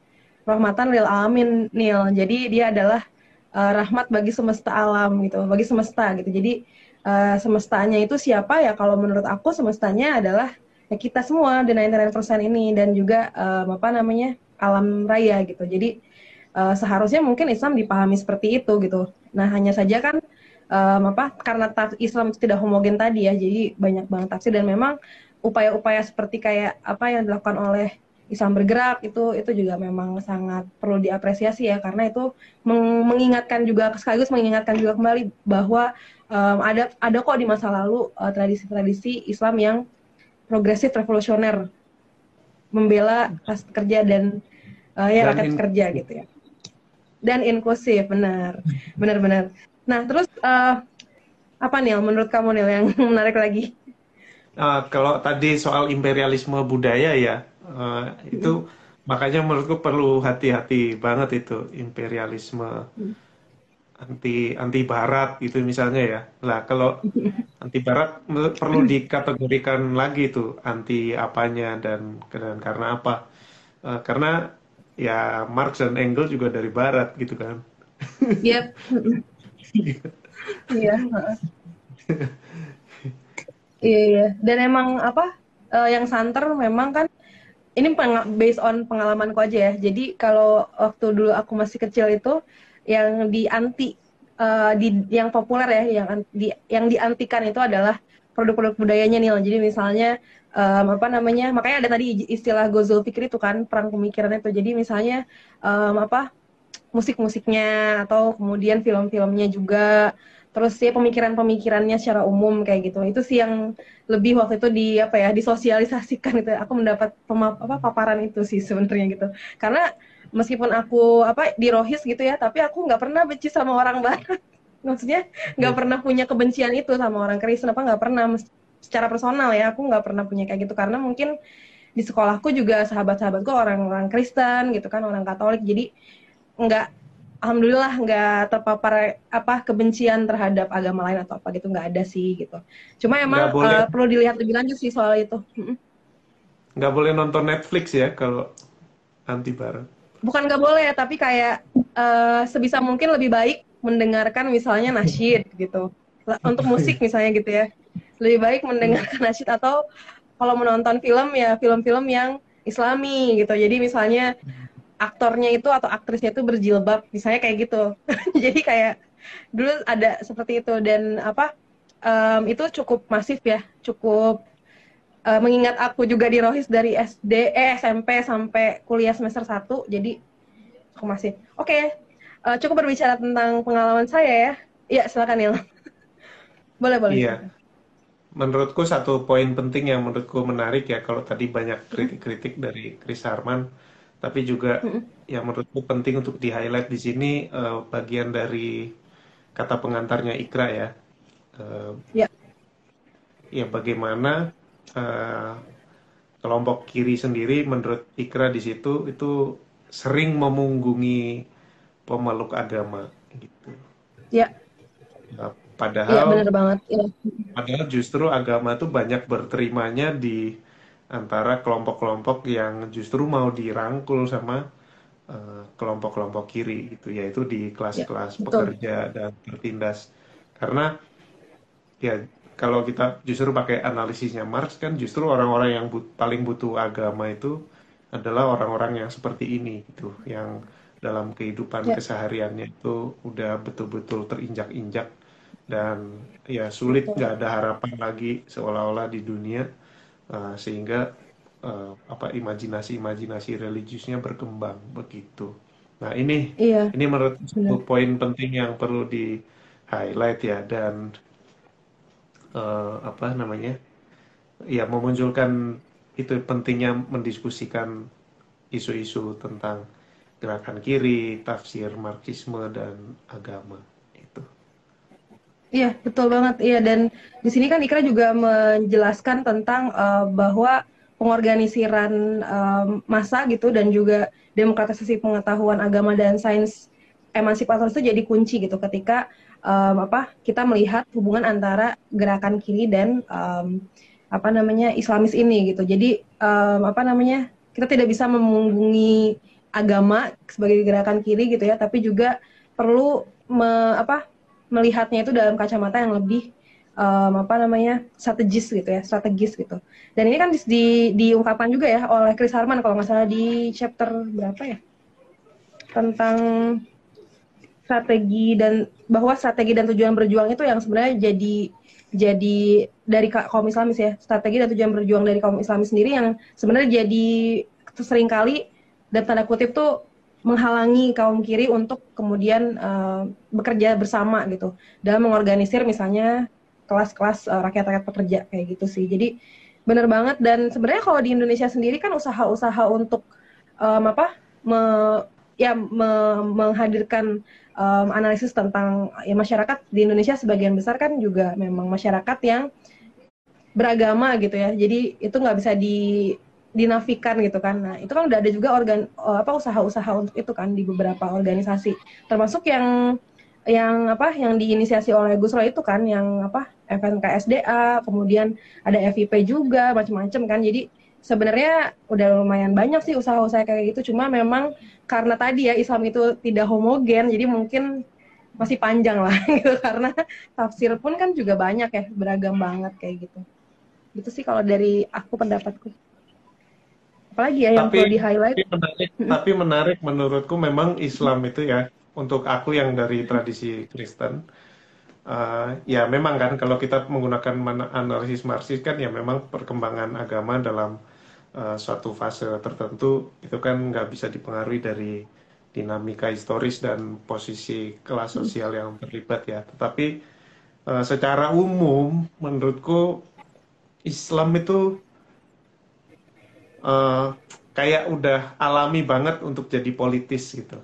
rahmatan lil alamin nil. Jadi dia adalah uh, rahmat bagi semesta alam gitu, bagi semesta gitu. Jadi uh, semestanya itu siapa ya? Kalau menurut aku semestanya adalah ya kita semua, the 99% ini dan juga um, apa namanya alam raya gitu. Jadi uh, seharusnya mungkin Islam dipahami seperti itu gitu. Nah hanya saja kan um, apa karena Islam tidak homogen tadi ya, jadi banyak banget tafsir dan memang upaya-upaya seperti kayak apa yang dilakukan oleh Islam bergerak itu itu juga memang sangat perlu diapresiasi ya karena itu meng mengingatkan juga sekaligus mengingatkan juga kembali bahwa um, ada ada kok di masa lalu uh, tradisi-tradisi uh, Islam yang progresif revolusioner membela kelas kerja dan uh, ya rakyat kerja gitu ya. Dan inklusif benar benar benar. Nah terus uh, apa nih menurut kamu nih yang menarik lagi? Uh, kalau tadi soal imperialisme budaya ya Uh, itu makanya menurutku perlu hati-hati banget itu imperialisme. Hmm. Anti anti barat gitu misalnya ya. Lah kalau anti barat perlu dikategorikan lagi itu anti apanya dan, dan karena apa? Uh, karena ya Marx dan Engels juga dari barat gitu kan. Yep. Iya. Iya, iya. Dan emang apa? Uh, yang santer memang kan ini based on pengalamanku aja ya. Jadi kalau waktu dulu aku masih kecil itu yang di anti uh, di yang populer ya, yang di yang diantikan itu adalah produk-produk budayanya nih. Jadi misalnya um, apa namanya? Makanya ada tadi istilah gozul pikir itu kan perang pemikiran itu. Jadi misalnya um, apa? musik-musiknya atau kemudian film-filmnya juga terus ya pemikiran-pemikirannya secara umum kayak gitu itu sih yang lebih waktu itu di apa ya disosialisasikan gitu aku mendapat pemap, apa paparan itu sih sebenarnya gitu karena meskipun aku apa di rohis gitu ya tapi aku nggak pernah benci sama orang barat maksudnya nggak Iya. pernah punya kebencian itu sama orang Kristen apa nggak pernah secara personal ya aku nggak pernah punya kayak gitu karena mungkin di sekolahku juga sahabat-sahabatku orang-orang Kristen gitu kan orang Katolik jadi nggak alhamdulillah nggak terpapar apa kebencian terhadap agama lain atau apa gitu nggak ada sih gitu cuma emang boleh. eh, perlu dilihat lebih lanjut sih soal itu. Nggak boleh nonton Netflix ya kalau anti bareng. Bukan nggak boleh tapi kayak eh, sebisa mungkin lebih baik mendengarkan misalnya nasyid gitu. Untuk musik misalnya gitu ya. Lebih baik mendengarkan nasyid atau kalau menonton film ya film-film yang islami gitu. Jadi misalnya aktornya itu atau aktrisnya itu berjilbab misalnya kayak gitu. Jadi kayak dulu ada seperti itu. Dan apa em, itu cukup masif ya cukup eh, mengingat aku juga di Rohis dari SD eh SMP sampai kuliah semester 1 jadi cukup masif oke eh, cukup berbicara tentang pengalaman saya ya iya silakan Nil boleh boleh Iya. Menurutku satu poin penting yang menurutku menarik ya kalau tadi banyak kritik-kritik dari Chris Harman, tapi juga yang menurutku penting untuk di-highlight di sini eh, bagian dari kata pengantarnya Ikra ya. Eh, Ya. ya bagaimana eh, kelompok kiri sendiri menurut Ikra di situ itu sering memunggungi pemeluk agama gitu. ya Nah, iya padahal benar banget Iya. Padahal justru agama itu banyak berterimanya di antara kelompok-kelompok yang justru mau dirangkul sama eh, kelompok-kelompok kiri gitu, yaitu di kelas-kelas Ya, betul. pekerja dan tertindas. Karena ya kalau kita justru pakai analisisnya Marx kan justru orang-orang yang but- paling butuh agama itu adalah orang-orang yang seperti ini gitu, yang dalam kehidupan Ya. kesehariannya itu udah betul-betul terinjak-injak dan ya sulit nggak ada harapan lagi seolah-olah di dunia uh, sehingga uh, apa imajinasi-imajinasi religiusnya berkembang begitu. Nah ini iya ini menurut benar poin penting yang perlu di highlight ya dan uh, apa namanya ya memunculkan itu pentingnya mendiskusikan isu-isu tentang gerakan kiri, tafsir Marxisme dan agama itu. Iya, betul banget. Iya, dan di sini kan Ikra juga menjelaskan tentang eh, bahwa pengorganisiran eh, massa gitu dan juga demokratisasi pengetahuan agama dan sains emansipator itu jadi kunci gitu ketika em, apa kita melihat hubungan antara gerakan kiri dan em, apa namanya Islamis ini gitu. Jadi em, apa namanya kita tidak bisa memunggungi agama sebagai gerakan kiri gitu ya, tapi juga perlu me- apa melihatnya itu dalam kacamata yang lebih em, apa namanya strategis gitu ya strategis gitu dan ini kan di- diungkapkan juga ya oleh Chris Harman kalau nggak salah di chapter berapa ya tentang strategi dan bahwa strategi dan tujuan berjuang itu yang sebenarnya jadi jadi dari ka- kaum Islamis ya. Strategi dan tujuan berjuang dari kaum Islamis sendiri yang sebenarnya jadi sering kali dan tanda kutip tuh menghalangi kaum kiri untuk kemudian eh, bekerja bersama gitu. Dalam mengorganisir misalnya kelas-kelas eh, rakyat-rakyat pekerja kayak gitu sih. Jadi benar banget dan sebenarnya kalau di Indonesia sendiri kan usaha-usaha untuk em, apa me- ya me- menghadirkan em, analisis tentang ya masyarakat di Indonesia sebagian besar kan juga memang masyarakat yang beragama gitu ya. Jadi itu nggak bisa di dinafikan gitu kan. Nah itu kan udah ada juga organ eh, apa usaha-usaha untuk itu kan di beberapa organisasi. Termasuk yang yang apa yang diinisiasi oleh Gus Roy itu kan yang apa FNKSDA kemudian ada FIP juga macam-macam kan. Jadi sebenarnya udah lumayan banyak sih usaha-usaha kayak gitu. Cuma memang karena tadi ya Islam itu tidak homogen jadi mungkin masih panjang lah gitu. Karena tafsir pun kan juga banyak ya beragam banget kayak gitu. Gitu sih kalau dari aku pendapatku. Apalagi ya yang Tapi- perlu di highlight Tapi menarik, tapi menarik menurutku memang Islam itu ya untuk aku yang dari tradisi Kristen eh, ya memang kan kalau kita menggunakan analisis Marxis kan ya memang perkembangan agama dalam eh, suatu fase tertentu itu kan nggak bisa dipengaruhi dari dinamika historis dan posisi kelas sosial yang terlibat ya. Tetapi eh, secara umum menurutku Islam itu eh, kayak udah alami banget untuk jadi politis gitu.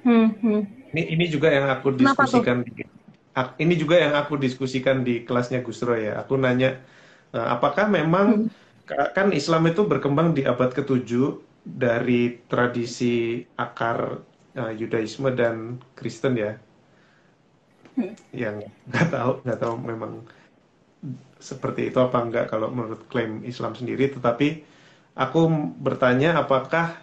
Hmm, hmm. Ini ini juga yang aku diskusikan di ini juga yang aku diskusikan di kelasnya Gus Roy ya. Aku nanya eh, apakah memang hmm. Kan Islam itu berkembang di abad ke-7 dari tradisi akar uh, Yudaisme dan Kristen ya. Hmm. Yang nggak tahu nggak tahu memang seperti itu apa enggak kalau menurut klaim Islam sendiri tetapi aku bertanya apakah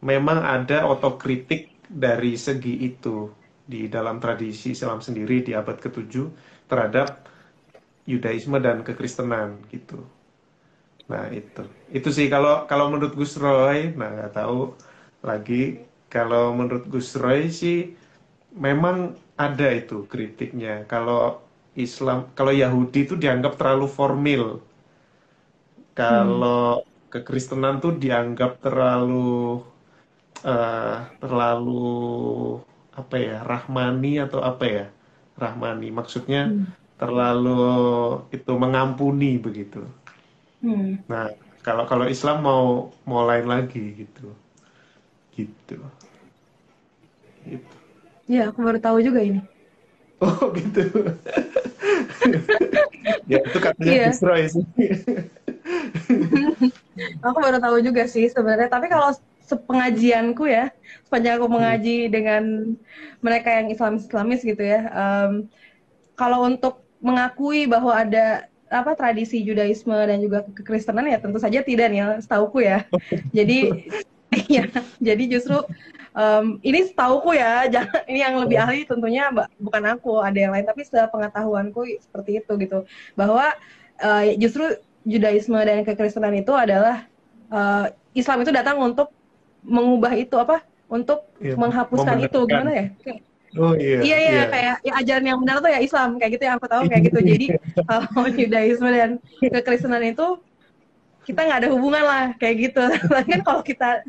memang ada otokritik dari segi itu di dalam tradisi Islam sendiri di abad ke-7 terhadap Yudaisme dan kekristenan gitu. Nah itu, itu sih kalau kalau menurut Gus Roy, nah nggak tahu lagi kalau menurut Gus Roy sih memang ada itu kritiknya. Kalau Islam, kalau Yahudi itu dianggap terlalu formal. Kalau hmm. kekristenan tuh dianggap terlalu uh, terlalu apa ya rahmani atau apa ya rahmani maksudnya hmm. terlalu itu mengampuni begitu hmm. nah kalau kalau Islam mau mau lain lagi gitu gitu gitu ya aku baru tahu juga ini oh gitu ya itu katanya yeah. Isra sih aku baru tahu juga sih sebenarnya tapi kalau sepengajianku ya sepanjang aku mengaji hmm. dengan mereka yang Islam Islamis gitu ya um, kalau untuk mengakui bahwa ada apa tradisi Judaisme dan juga kekristenan ya tentu saja tidak nih setauku ya. Jadi ya jadi justru um, ini setauku ya jangan ini yang lebih ahli tentunya bukan aku ada yang lain tapi sepengetahuanku seperti itu gitu. Bahwa uh, justru Judaisme dan kekristenan itu adalah uh, Islam itu datang untuk mengubah itu apa untuk ya, menghapuskan itu gimana ya? Oh iya. Iya iya, iya. kayak ya, ajaran yang benar tuh ya Islam kayak gitu yang aku tahu kayak gitu. Jadi kalau Yudaisme dan kekristenan itu kita nggak ada hubungan lah kayak gitu. kan kalau kita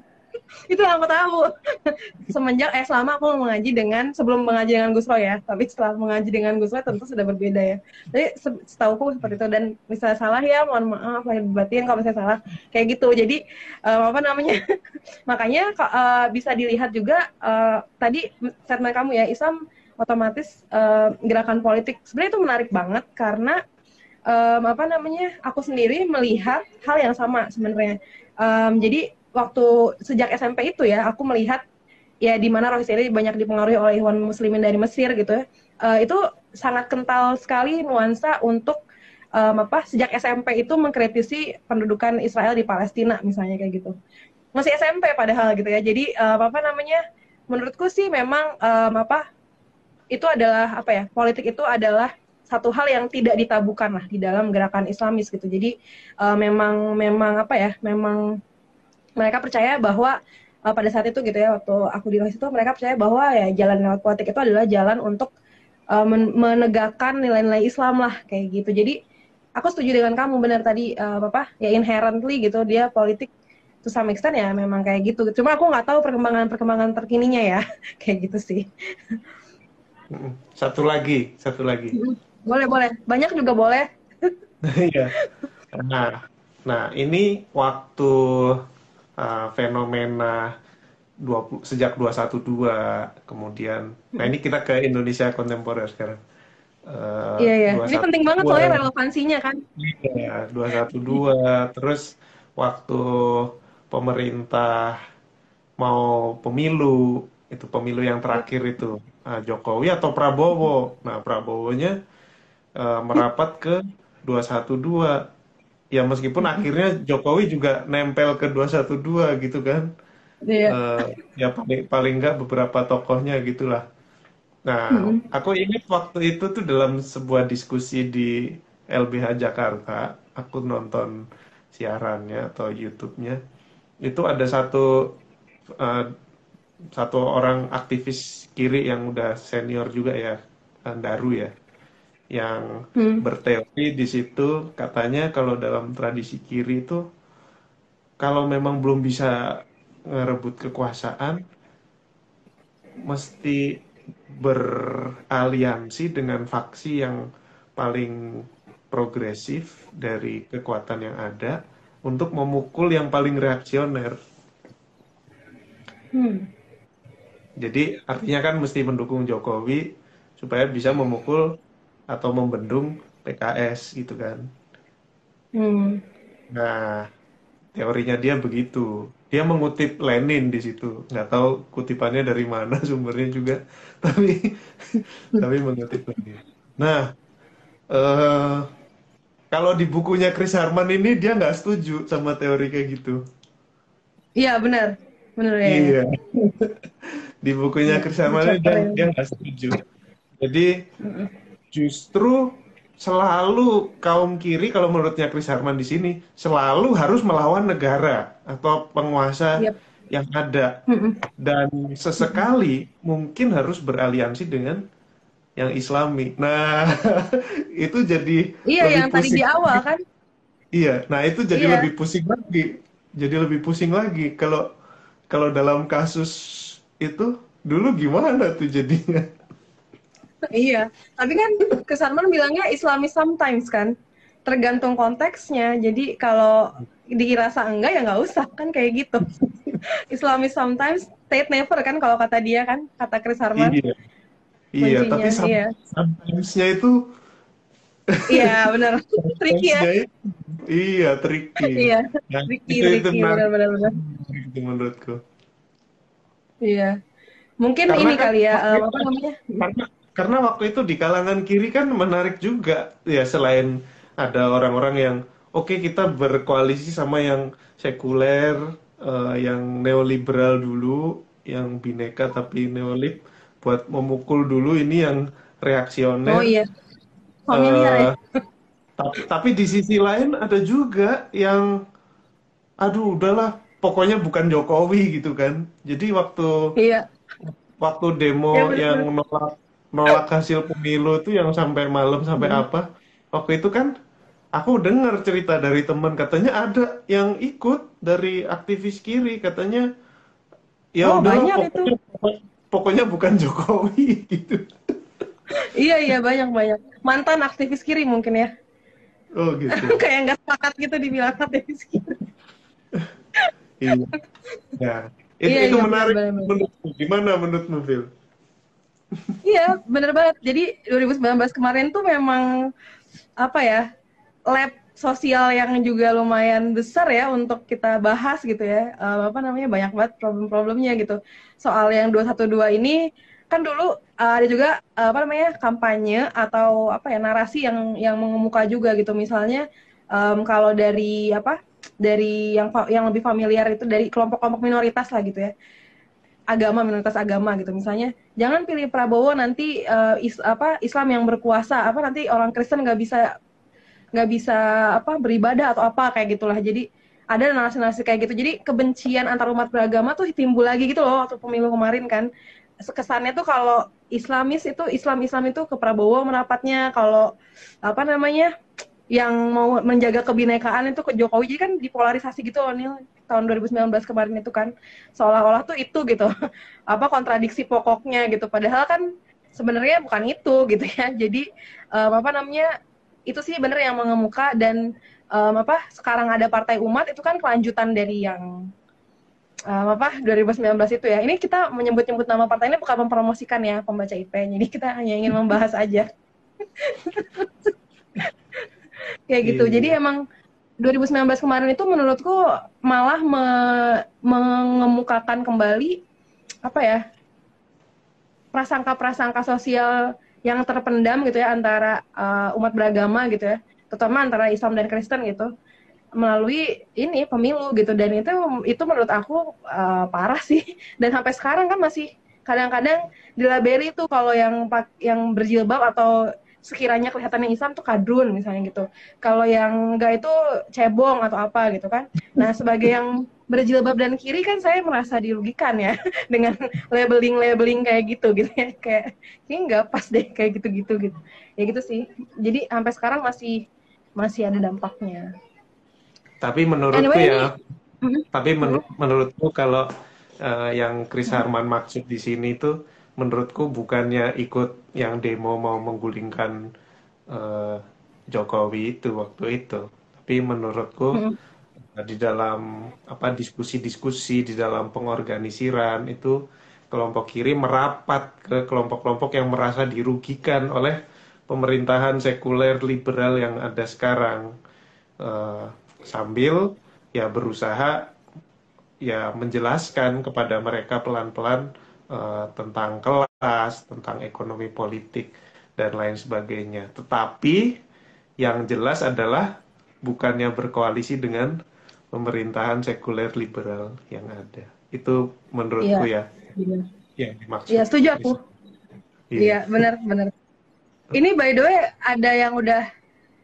itu yang aku tahu. Semenjak eh selama aku mengaji dengan sebelum mengaji dengan Gus Roy ya tapi setelah mengaji dengan Gus Roy tentu sudah berbeda ya. Jadi setahu aku seperti itu dan misalnya salah ya mohon maaf lahir batin kalau misalnya salah kayak gitu. Jadi um, apa namanya makanya uh, bisa dilihat juga uh, tadi statement kamu ya Islam otomatis uh, gerakan politik sebenarnya itu menarik banget karena um, apa namanya aku sendiri melihat hal yang sama sebenarnya. Um, jadi waktu sejak SMP itu ya aku melihat ya di mana Rohis ini banyak dipengaruhi oleh Ikhwan Muslimin dari Mesir gitu ya. Uh, itu sangat kental sekali nuansa untuk um, apa sejak SMP itu mengkritisi pendudukan Israel di Palestina misalnya kayak gitu. Masih SMP padahal gitu ya. Jadi um, apa namanya? Menurutku sih memang um, apa itu adalah apa ya? Politik itu adalah satu hal yang tidak ditabukan lah di dalam gerakan Islamis gitu. Jadi uh, memang memang apa ya? Memang mereka percaya bahwa uh, pada saat itu gitu ya waktu aku di itu mereka percaya bahwa ya jalan lewat politik itu adalah jalan untuk uh, men menegakkan nilai-nilai Islam lah kayak gitu. Jadi aku setuju dengan kamu benar tadi uh, apa ya inherently gitu dia politik to some extent ya memang kayak gitu. Cuma aku nggak tahu perkembangan-perkembangan terkininya ya kayak gitu sih. Satu lagi, satu lagi. Boleh boleh, banyak juga boleh. Iya. nah, nah ini waktu uh, fenomena 20, sejak 212 kemudian. Nah ini kita ke Indonesia kontemporer sekarang. Uh, iya iya. Ini penting banget soalnya relevansinya kan? Iya 212 terus waktu pemerintah mau pemilu itu pemilu yang terakhir itu uh, Jokowi atau Prabowo? Nah Prabowonya uh, merapat ke 212 ya meskipun hmm. akhirnya Jokowi juga nempel ke 212 gitu kan. Iya. Uh, ya paling paling enggak beberapa tokohnya gitulah. Nah, hmm. aku ingat waktu itu tuh dalam sebuah diskusi di LBH Jakarta, aku nonton siarannya atau YouTube-nya, itu ada satu uh, satu orang aktivis kiri yang udah senior juga ya, Daru ya yang hmm. berteori di situ katanya kalau dalam tradisi kiri itu kalau memang belum bisa ngerebut kekuasaan mesti beraliansi dengan faksi yang paling progresif dari kekuatan yang ada untuk memukul yang paling reaksioner. Hmm. Jadi artinya kan mesti mendukung Jokowi supaya bisa memukul atau membendung PKS gitu kan. Hmm. Nah, teorinya dia begitu. Dia mengutip Lenin di situ. Nggak tahu kutipannya dari mana sumbernya juga, tapi tapi mengutip Lenin. Nah, eh, kalau di bukunya Chris Harman ini dia nggak setuju sama teori kayak gitu. Iya benar, benar ya. Iya. Di bukunya Iya, Chris Harman ini dia nggak setuju. Jadi justru selalu kaum kiri kalau menurutnya Chris Harman di sini selalu harus melawan negara atau penguasa Yap. yang ada dan sesekali mungkin harus beraliansi dengan yang Islami. Nah, itu jadi Iya lebih yang tadi pusing. di awal kan. Iya, nah itu jadi Iya. lebih pusing lagi. Jadi lebih pusing lagi kalau kalau dalam kasus itu dulu gimana tuh jadinya? Iya, tapi kan Kesarman bilangnya Islami sometimes kan, tergantung konteksnya. Jadi kalau dirasa enggak ya nggak usah kan kayak gitu. Islami sometimes, state never kan kalau kata dia kan, kata Chris Harman. Iya. Iya, Kuncinya, tapi some- iya. sometimes-nya itu Iya benar, tricky ya. iya, tricky. Iya, Nah, tricky, itu tricky, benar-benar. benar. itu menurutku. Iya, mungkin Karena ini kan kali ya, eh, apa namanya? Karena karena waktu itu di kalangan kiri kan menarik juga ya selain ada orang-orang yang oke kita berkoalisi sama yang sekuler, eh, yang neoliberal dulu, yang bineka tapi neolib buat memukul dulu ini yang reaksioner. Oh iya, familiar ya. Eh, tapi, tapi di sisi lain ada juga yang aduh udahlah pokoknya bukan Jokowi gitu kan. Jadi waktu Iya, waktu demo Ya, yang nolak nolak hasil pemilu itu yang sampai malam sampai Hmm. apa. Waktu itu kan aku dengar cerita dari teman katanya ada yang ikut dari aktivis kiri katanya ya Oh, banyak pokoknya, pokoknya bukan Jokowi gitu. Iya iya banyak banyak. Mantan aktivis kiri mungkin ya. oh gitu. Kayak nggak sepakat gitu dibilang aktivis kiri. iya. Ya. Itu, Iya, itu iya, menarik menurutmu. Gimana menurutmu Phil Iya, bener banget. Jadi 2019 kemarin tuh memang apa ya lab sosial yang juga lumayan besar ya untuk kita bahas gitu ya. Eh, apa namanya banyak banget problem-problemnya gitu. Soal yang 212 ini kan dulu eh, ada juga eh, apa namanya kampanye atau apa ya narasi yang yang mengemuka juga gitu. Misalnya em, kalau dari apa dari yang yang lebih familiar itu dari kelompok-kelompok minoritas lah gitu ya agama minoritas agama gitu. Misalnya jangan pilih Prabowo nanti eh, is, apa Islam yang berkuasa. Apa nanti orang Kristen nggak bisa nggak bisa apa beribadah atau apa kayak gitulah. Jadi ada narasi-narasi kayak gitu. Jadi kebencian antar umat beragama tuh timbul lagi gitu loh waktu pemilu kemarin kan. Kesannya tuh kalau Islamis itu Islam Islam itu ke Prabowo merapatnya. Kalau apa namanya yang mau menjaga kebinekaan itu ke Jokowi. Jadi kan dipolarisasi gitu loh tahun 2019 kemarin itu kan seolah-olah tuh itu gitu. Apa kontradiksi pokoknya gitu. Padahal kan sebenarnya bukan itu gitu ya. Jadi em, apa namanya itu sih bener yang mengemuka dan em, apa sekarang ada partai umat itu kan kelanjutan dari yang em, apa 2019 itu ya. Ini kita menyebut-nyebut nama partai ini bukan mempromosikan ya pembaca IP jadi kita hanya ingin membahas aja. Kayak gitu. Iya. jadi emang 2019 kemarin itu menurutku malah me- mengemukakan kembali apa ya prasangka-prasangka sosial yang terpendam gitu ya antara uh, umat beragama gitu ya, terutama antara Islam dan Kristen gitu melalui ini pemilu gitu. Dan itu itu menurut aku uh, parah sih. Dan sampai sekarang kan masih kadang-kadang dilabeli tuh kalau yang yang berjilbab atau sekiranya kelihatannya Islam tuh kadrun misalnya gitu. Kalau yang enggak itu cebong atau apa gitu kan. Nah sebagai yang berjilbab dan kiri kan saya merasa dirugikan ya dengan labeling-labeling kayak gitu gitu ya. Kayak ini nggak pas deh kayak gitu-gitu gitu. Ya gitu sih. Jadi sampai sekarang masih masih ada dampaknya. Tapi menurutku Anyway, ya, Mhm. tapi menur- menurutku kalau eh, yang Chris Harman maksud di sini itu menurutku bukannya ikut yang demo mau menggulingkan eh, Jokowi itu waktu itu, tapi menurutku Mhm. eh, di dalam apa diskusi-diskusi di dalam pengorganisiran itu kelompok kiri merapat ke kelompok-kelompok yang merasa dirugikan oleh pemerintahan sekuler liberal yang ada sekarang uh, sambil ya berusaha ya menjelaskan kepada mereka pelan-pelan uh, tentang kelas, tentang ekonomi politik dan lain sebagainya. Tetapi yang jelas adalah bukannya berkoalisi dengan pemerintahan sekuler liberal yang ada. Itu menurutku iya, ya. Iya. Ya, dimaksud. Iya, setuju aku. Iya, iya benar, benar. Ini by the way ada yang udah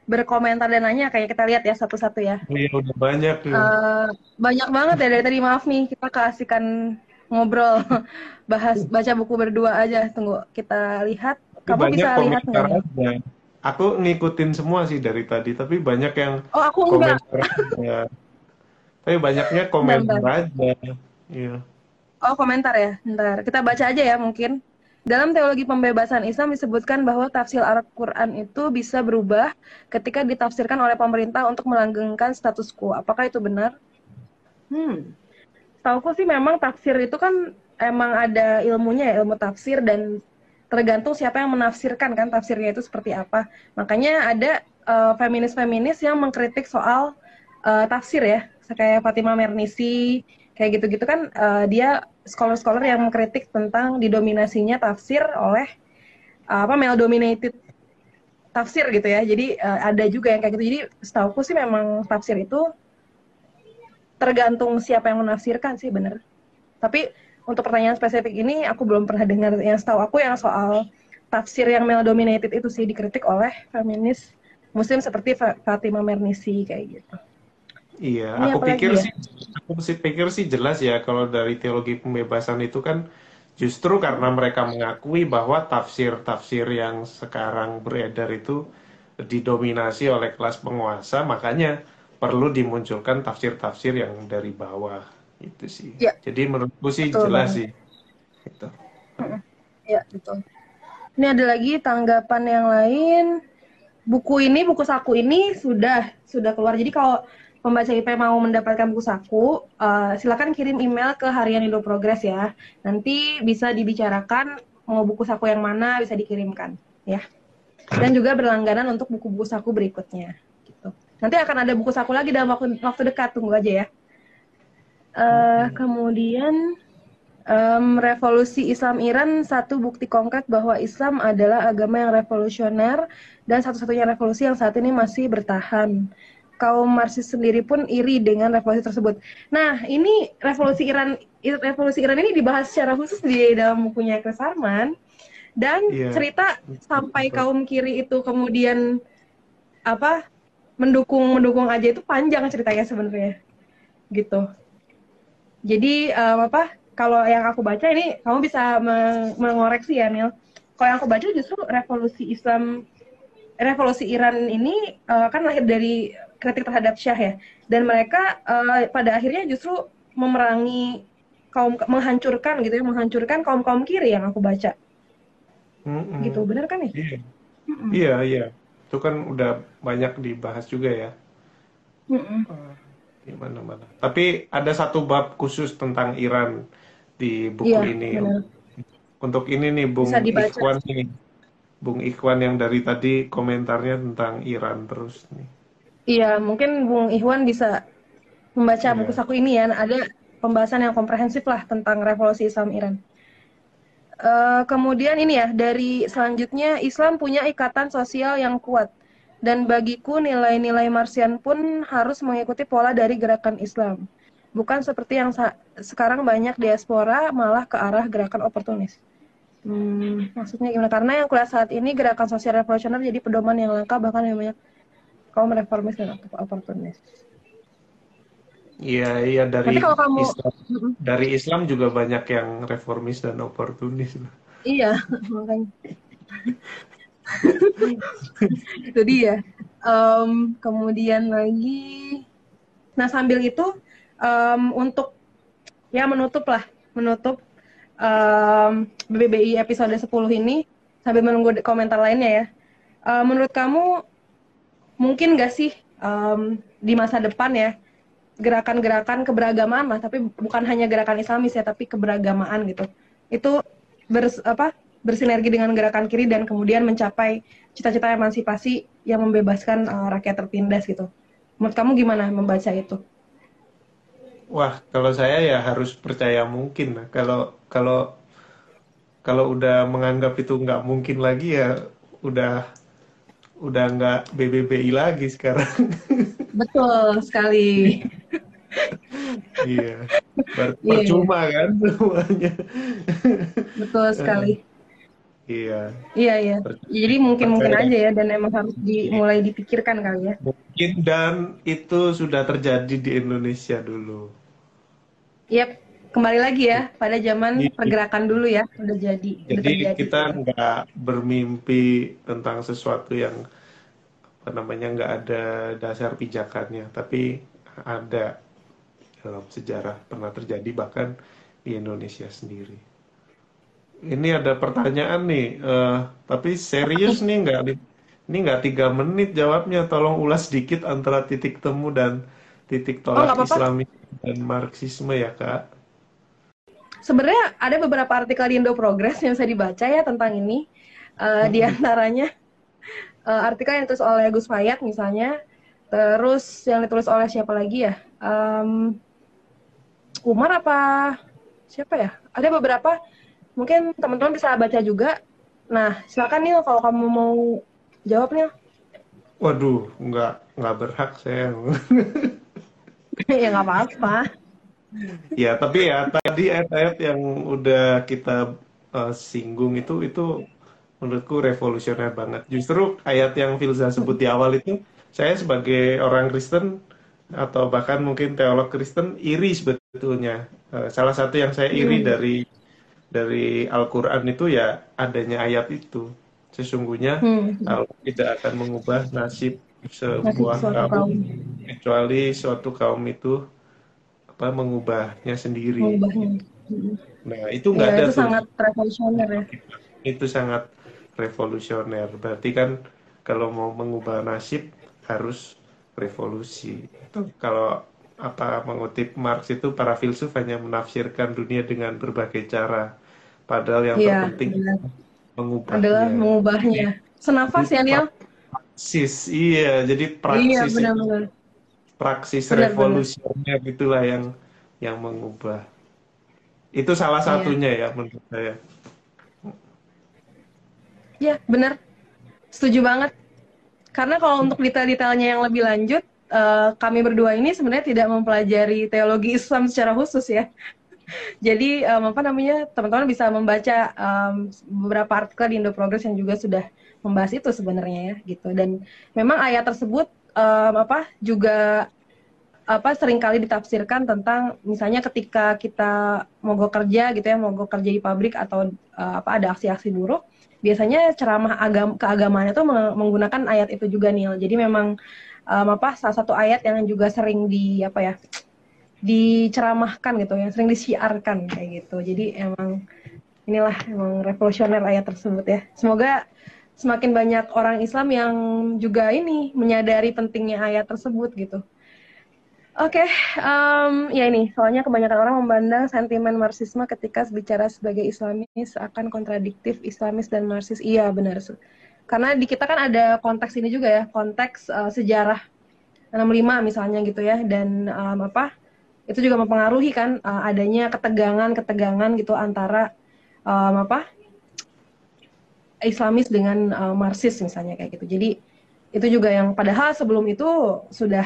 berkomentar dan nanya kayak kita lihat ya satu-satu ya. Iya, udah banyak. Ya. Uh, banyak banget ya dari tadi maaf nih kita keasikan ngobrol bahas baca buku berdua aja. Tunggu kita lihat. Kamu banyak bisa lihat nggak? Aku ngikutin semua sih dari tadi, tapi banyak yang Oh, aku enggak. Ya. Tapi banyaknya komentar aja. Iya. Oh, komentar ya. Ntar kita baca aja ya mungkin. Dalam teologi pembebasan Islam disebutkan bahwa tafsir Al-Quran itu bisa berubah ketika ditafsirkan oleh pemerintah untuk melanggengkan status quo. Apakah itu benar? Hmm, tahu sih memang tafsir itu kan emang ada ilmunya ya, ilmu tafsir dan tergantung siapa yang menafsirkan kan tafsirnya itu seperti apa. Makanya ada uh, feminis-feminis yang mengkritik soal uh, tafsir ya, kayak Fatima Mernisi, kayak gitu-gitu kan uh, dia scholar-scholar yang mengkritik tentang didominasinya tafsir oleh uh, apa male dominated tafsir gitu ya. Jadi uh, ada juga yang kayak gitu. Jadi setauku sih memang tafsir itu tergantung siapa yang menafsirkan sih bener. Tapi untuk pertanyaan spesifik ini aku belum pernah dengar yang setahu aku yang soal tafsir yang male dominated itu sih dikritik oleh feminis muslim seperti Fatima Mernisi kayak gitu. Iya, Ini aku pikir ya? sih, aku sih pikir sih jelas ya kalau dari teologi pembebasan itu kan justru karena mereka mengakui bahwa tafsir-tafsir yang sekarang beredar itu didominasi oleh kelas penguasa, makanya perlu dimunculkan tafsir-tafsir yang dari bawah itu sih. Ya. Jadi menurutku sih betul, jelas sih. Itu. Ya betul. Ini ada lagi tanggapan yang lain. Buku ini, buku saku ini sudah sudah keluar. Jadi kalau pembaca IP mau mendapatkan buku saku, uh, silakan kirim email ke Harian Indo Progress ya. Nanti bisa dibicarakan mau buku saku yang mana bisa dikirimkan ya. Dan juga berlangganan untuk buku-buku saku berikutnya. Nanti akan ada buku saku lagi dalam waktu, waktu dekat, tunggu aja ya. Uh, kemudian um, revolusi Islam Iran satu bukti konkret bahwa Islam adalah agama yang revolusioner dan satu-satunya revolusi yang saat ini masih bertahan kaum Marxis sendiri pun iri dengan revolusi tersebut. Nah, ini revolusi Iran revolusi Iran ini dibahas secara khusus di dalam bukunya Chris Harman dan yeah. cerita sampai kaum kiri itu kemudian apa mendukung mendukung aja itu panjang ceritanya sebenarnya gitu. Jadi um, apa kalau yang aku baca ini kamu bisa mengoreksi ya Nil. Kalau yang aku baca justru revolusi Islam revolusi Iran ini uh, kan lahir dari kritik terhadap Syah ya. Dan mereka uh, pada akhirnya justru memerangi kaum menghancurkan gitu ya, menghancurkan kaum kaum kiri yang aku baca. Mm-mm. Gitu, benar kan ya? Iya. iya, iya. Itu kan udah banyak dibahas juga ya. Mm-mm. Di mana-mana. Tapi ada satu bab khusus tentang Iran di buku iya, ini. Benar. Untuk ini nih Bung Ikhwan nih. Bung Ikhwan yang dari tadi komentarnya tentang Iran terus nih. Iya, mungkin Bung Ikhwan bisa membaca yeah. buku saku ini ya. Ada pembahasan yang komprehensif lah tentang revolusi Islam Iran. Uh, kemudian ini ya, dari selanjutnya Islam punya ikatan sosial yang kuat. Dan bagiku nilai-nilai Marsian pun harus mengikuti pola dari gerakan Islam. Bukan seperti yang sekarang banyak diaspora malah ke arah gerakan oportunis. Hmm, maksudnya gimana? Karena yang kuliah saat ini gerakan sosial revolusioner jadi pedoman yang langka bahkan yang banyak kaum reformis dan oportunis. Iya, iya dari kalau kamu, Islam, dari Islam juga banyak yang reformis dan oportunis. Iya, makanya. itu dia. Um, kemudian lagi, nah sambil itu um, untuk ya menutup lah, menutup um, BBBI episode 10 ini sambil menunggu komentar lainnya ya. Uh, menurut kamu mungkin gak sih um, di masa depan ya gerakan-gerakan keberagamaan lah, tapi bukan hanya gerakan Islamis ya, tapi keberagamaan gitu, itu bers, apa bersinergi dengan gerakan kiri dan kemudian mencapai cita-cita emansipasi yang membebaskan uh, rakyat tertindas gitu. Menurut kamu gimana membaca itu? Wah, kalau saya ya harus percaya mungkin. Kalau kalau kalau udah menganggap itu nggak mungkin lagi ya udah udah nggak BBBI lagi sekarang. Betul sekali. iya, Ber iya, iya. percuma iya. kan semuanya. Betul sekali. Iya. Iya iya. Jadi mungkin mungkin aja ya dan emang harus dimulai dipikirkan kali ya. Mungkin dan itu sudah terjadi di Indonesia dulu. Yap, kembali lagi ya pada zaman pergerakan dulu ya udah jadi. Jadi udah kita nggak bermimpi tentang sesuatu yang apa namanya nggak ada dasar pijakannya, tapi ada dalam sejarah pernah terjadi bahkan di Indonesia sendiri ini ada pertanyaan nih, uh, tapi serius nih nggak ini nggak tiga menit jawabnya. Tolong ulas sedikit antara titik temu dan titik oh, tolak oh, Islami dan Marxisme ya kak. Sebenarnya ada beberapa artikel di Indo Progress yang saya dibaca ya tentang ini. Uh, hmm. Di antaranya uh, artikel yang ditulis oleh Gus Fayat misalnya, terus yang ditulis oleh siapa lagi ya? Um, Umar apa siapa ya? Ada beberapa mungkin teman-teman bisa baca juga. Nah, silakan nih kalau kamu mau jawabnya. Waduh, nggak nggak berhak saya. ya nggak apa-apa. Ya, tapi ya tadi ayat-ayat yang udah kita uh, singgung itu itu menurutku revolusioner banget. Justru ayat yang Filza sebut di awal itu, saya sebagai orang Kristen atau bahkan mungkin teolog Kristen iri sebetulnya. Uh, salah satu yang saya iri hmm. dari dari Al-Quran itu ya adanya ayat itu. Sesungguhnya hmm. Allah tidak akan mengubah nasib sebuah nasib kaum, kecuali suatu kaum itu apa mengubahnya sendiri. Mengubahnya. Nah itu nggak ya, ada. Itu tuh. sangat revolusioner ya. Itu sangat revolusioner. Berarti kan kalau mau mengubah nasib harus revolusi. Kalau apa mengutip Marx itu para filsuf hanya menafsirkan dunia dengan berbagai cara Padahal yang ya, terpenting benar. mengubahnya. Adalah mengubahnya. Senafas ya, Niel? Praksis, iya. Jadi praksis. Iya, benar-benar. Praksis benar, revolusioner benar. itulah yang yang mengubah. Itu salah iya. satunya ya, ya menurut saya. Iya, benar. Setuju banget. Karena kalau untuk detail-detailnya yang lebih lanjut, uh, kami berdua ini sebenarnya tidak mempelajari teologi Islam secara khusus ya. Jadi um, apa namanya teman-teman bisa membaca um, beberapa artikel di Indo Progress yang juga sudah membahas itu sebenarnya ya gitu. Dan memang ayat tersebut um, apa juga apa sering kali ditafsirkan tentang misalnya ketika kita mogok kerja gitu ya mogok kerja di pabrik atau uh, apa ada aksi-aksi buruk biasanya ceramah agam keagamaan itu menggunakan ayat itu juga nih jadi memang um, apa salah satu ayat yang juga sering di apa ya diceramahkan gitu yang sering disiarkan kayak gitu. Jadi emang inilah emang revolusioner ayat tersebut ya. Semoga semakin banyak orang Islam yang juga ini menyadari pentingnya ayat tersebut gitu Oke, okay, um, ya ini soalnya kebanyakan orang memandang sentimen Marxisme ketika bicara sebagai Islamis akan kontradiktif Islamis dan Marxis. Iya benar, karena di kita kan ada konteks ini juga ya, konteks uh, sejarah 65 misalnya gitu ya, dan um, apa itu juga mempengaruhi kan uh, adanya ketegangan-ketegangan gitu antara um, apa Islamis dengan uh, Marxis misalnya kayak gitu. Jadi itu juga yang padahal sebelum itu sudah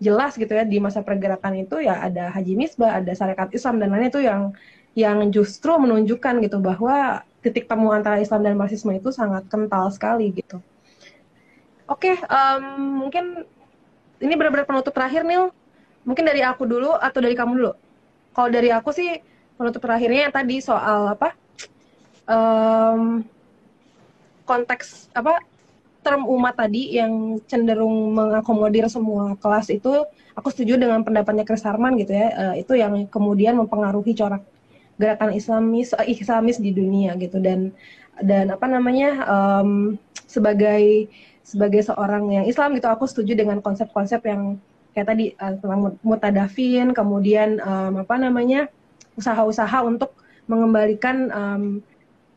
jelas gitu ya di masa pergerakan itu ya ada Haji Misbah, ada Sarekat Islam dan lainnya itu yang yang justru menunjukkan gitu bahwa titik temu antara Islam dan Marxisme itu sangat kental sekali gitu. Oke, okay, um, mungkin ini benar-benar penutup terakhir Nil mungkin dari aku dulu atau dari kamu dulu kalau dari aku sih penutup terakhirnya yang tadi soal apa um, konteks apa term umat tadi yang cenderung mengakomodir semua kelas itu aku setuju dengan pendapatnya Chris Harman gitu ya uh, itu yang kemudian mempengaruhi corak gerakan Islamis uh, Islamis di dunia gitu. Dan dan apa namanya um, sebagai sebagai seorang yang Islam gitu aku setuju dengan konsep-konsep yang kayak tadi uh, mutadafin, kemudian um, apa namanya usaha-usaha untuk mengembalikan um,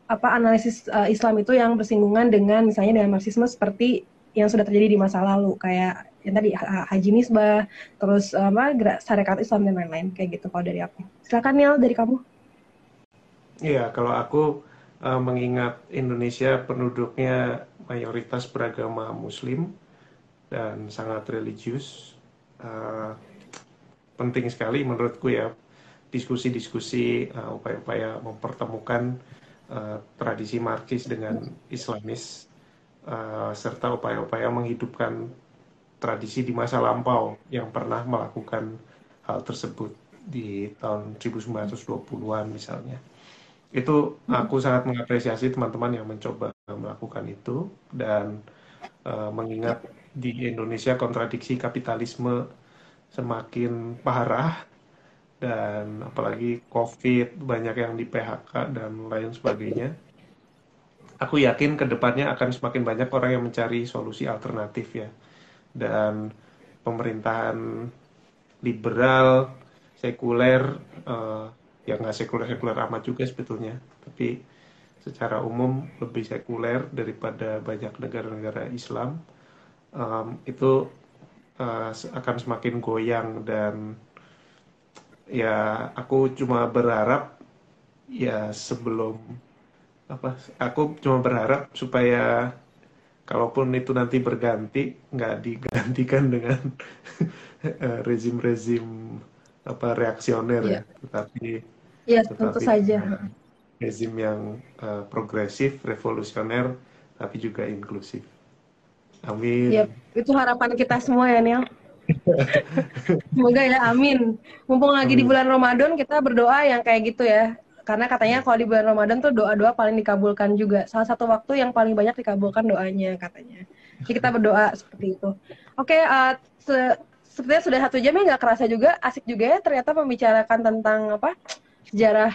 apa analisis uh, Islam itu yang bersinggungan dengan misalnya dengan marxisme seperti yang sudah terjadi di masa lalu kayak yang tadi Haji Misbah, terus apa gerak syarikat Islam dan lain-lain kayak gitu kalau dari aku. Silakan Neil dari kamu. Iya, kalau aku uh, mengingat Indonesia penduduknya mayoritas beragama Muslim dan sangat religius, uh, penting sekali menurutku ya diskusi-diskusi uh, upaya-upaya mempertemukan uh, tradisi Marxis dengan Islamis uh, serta upaya-upaya menghidupkan tradisi di masa lampau yang pernah melakukan hal tersebut di tahun 1920-an misalnya. Itu aku sangat mengapresiasi teman-teman yang mencoba melakukan itu dan uh, mengingat di Indonesia kontradiksi kapitalisme semakin parah dan apalagi COVID banyak yang di PHK dan lain sebagainya. Aku yakin ke depannya akan semakin banyak orang yang mencari solusi alternatif ya. Dan pemerintahan liberal sekuler uh, yang nggak sekuler sekuler amat juga sebetulnya. Tapi secara umum lebih sekuler daripada banyak negara-negara Islam. Um, itu uh, akan semakin goyang dan ya aku cuma berharap ya sebelum apa aku cuma berharap supaya kalaupun itu nanti berganti nggak digantikan dengan eh, rezim-rezim apa reaksioner yeah. ya tetapi ya tentu saja rezim yang uh, progresif revolusioner tapi juga inklusif amin yep. itu harapan kita semua ya Niel semoga ya amin mumpung lagi amin. di bulan Ramadan kita berdoa yang kayak gitu ya karena katanya kalau di bulan Ramadan tuh doa-doa paling dikabulkan juga. Salah satu waktu yang paling banyak dikabulkan doanya katanya. Jadi kita berdoa seperti itu. Oke, uh, se sepertinya sudah satu jam ya nggak kerasa juga, asik juga ya ternyata membicarakan tentang apa sejarah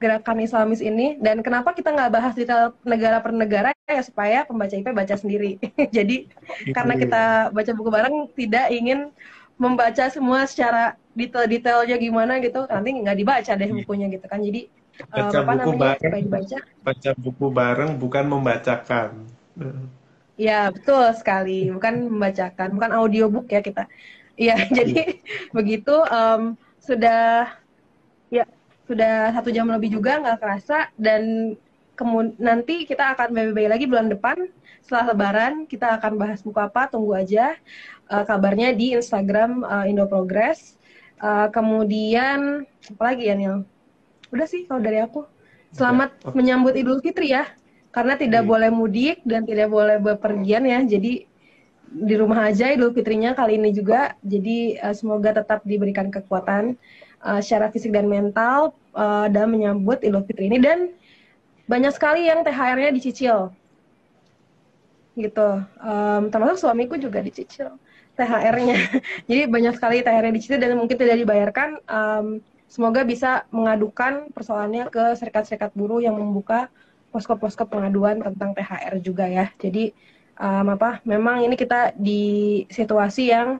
gerakan Islamis ini dan kenapa kita nggak bahas detail negara per negara ya supaya pembaca IP baca sendiri. Jadi karena kita baca buku bareng tidak ingin membaca semua secara detail-detailnya gimana gitu nanti nggak dibaca deh bukunya gitu kan. Jadi baca uh, buku namanya, bareng. dibaca. baca buku bareng bukan membacakan. Ya betul sekali. Bukan membacakan bukan audiobook ya kita. Ya jadi begitu um, sudah sudah satu jam lebih juga nggak kerasa. Dan kemudian nanti kita akan BBB lagi bulan depan. Setelah lebaran kita akan bahas buku apa tunggu aja uh, kabarnya di Instagram uh, Indo Progress. Uh, kemudian apa lagi ya Nil? Udah sih kalau dari aku. Selamat okay. menyambut Idul Fitri ya karena tidak hmm. boleh mudik dan tidak boleh bepergian ya. Jadi di rumah aja Idul Fitrinya kali ini juga. Jadi uh, semoga tetap diberikan kekuatan uh, secara fisik dan mental uh, dan menyambut Idul Fitri ini dan banyak sekali yang THR-nya dicicil gitu um, termasuk suamiku juga dicicil THR-nya jadi banyak sekali THR-nya dicicil dan mungkin tidak dibayarkan um, semoga bisa mengadukan persoalannya ke serikat-serikat buruh yang membuka posko-posko pengaduan tentang THR juga ya. Jadi um, apa? Memang ini kita di situasi yang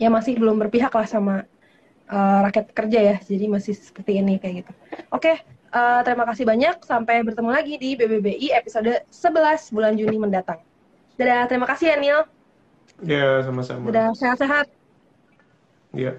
ya masih belum berpihak lah sama uh, rakyat kerja ya. Jadi masih seperti ini kayak gitu. Oke, uh, terima kasih banyak. Sampai bertemu lagi di BBBI episode 11 bulan Juni mendatang. Dadah, terima kasih ya Neil. Ya, sama-sama. Dadah, sehat-sehat. Ya.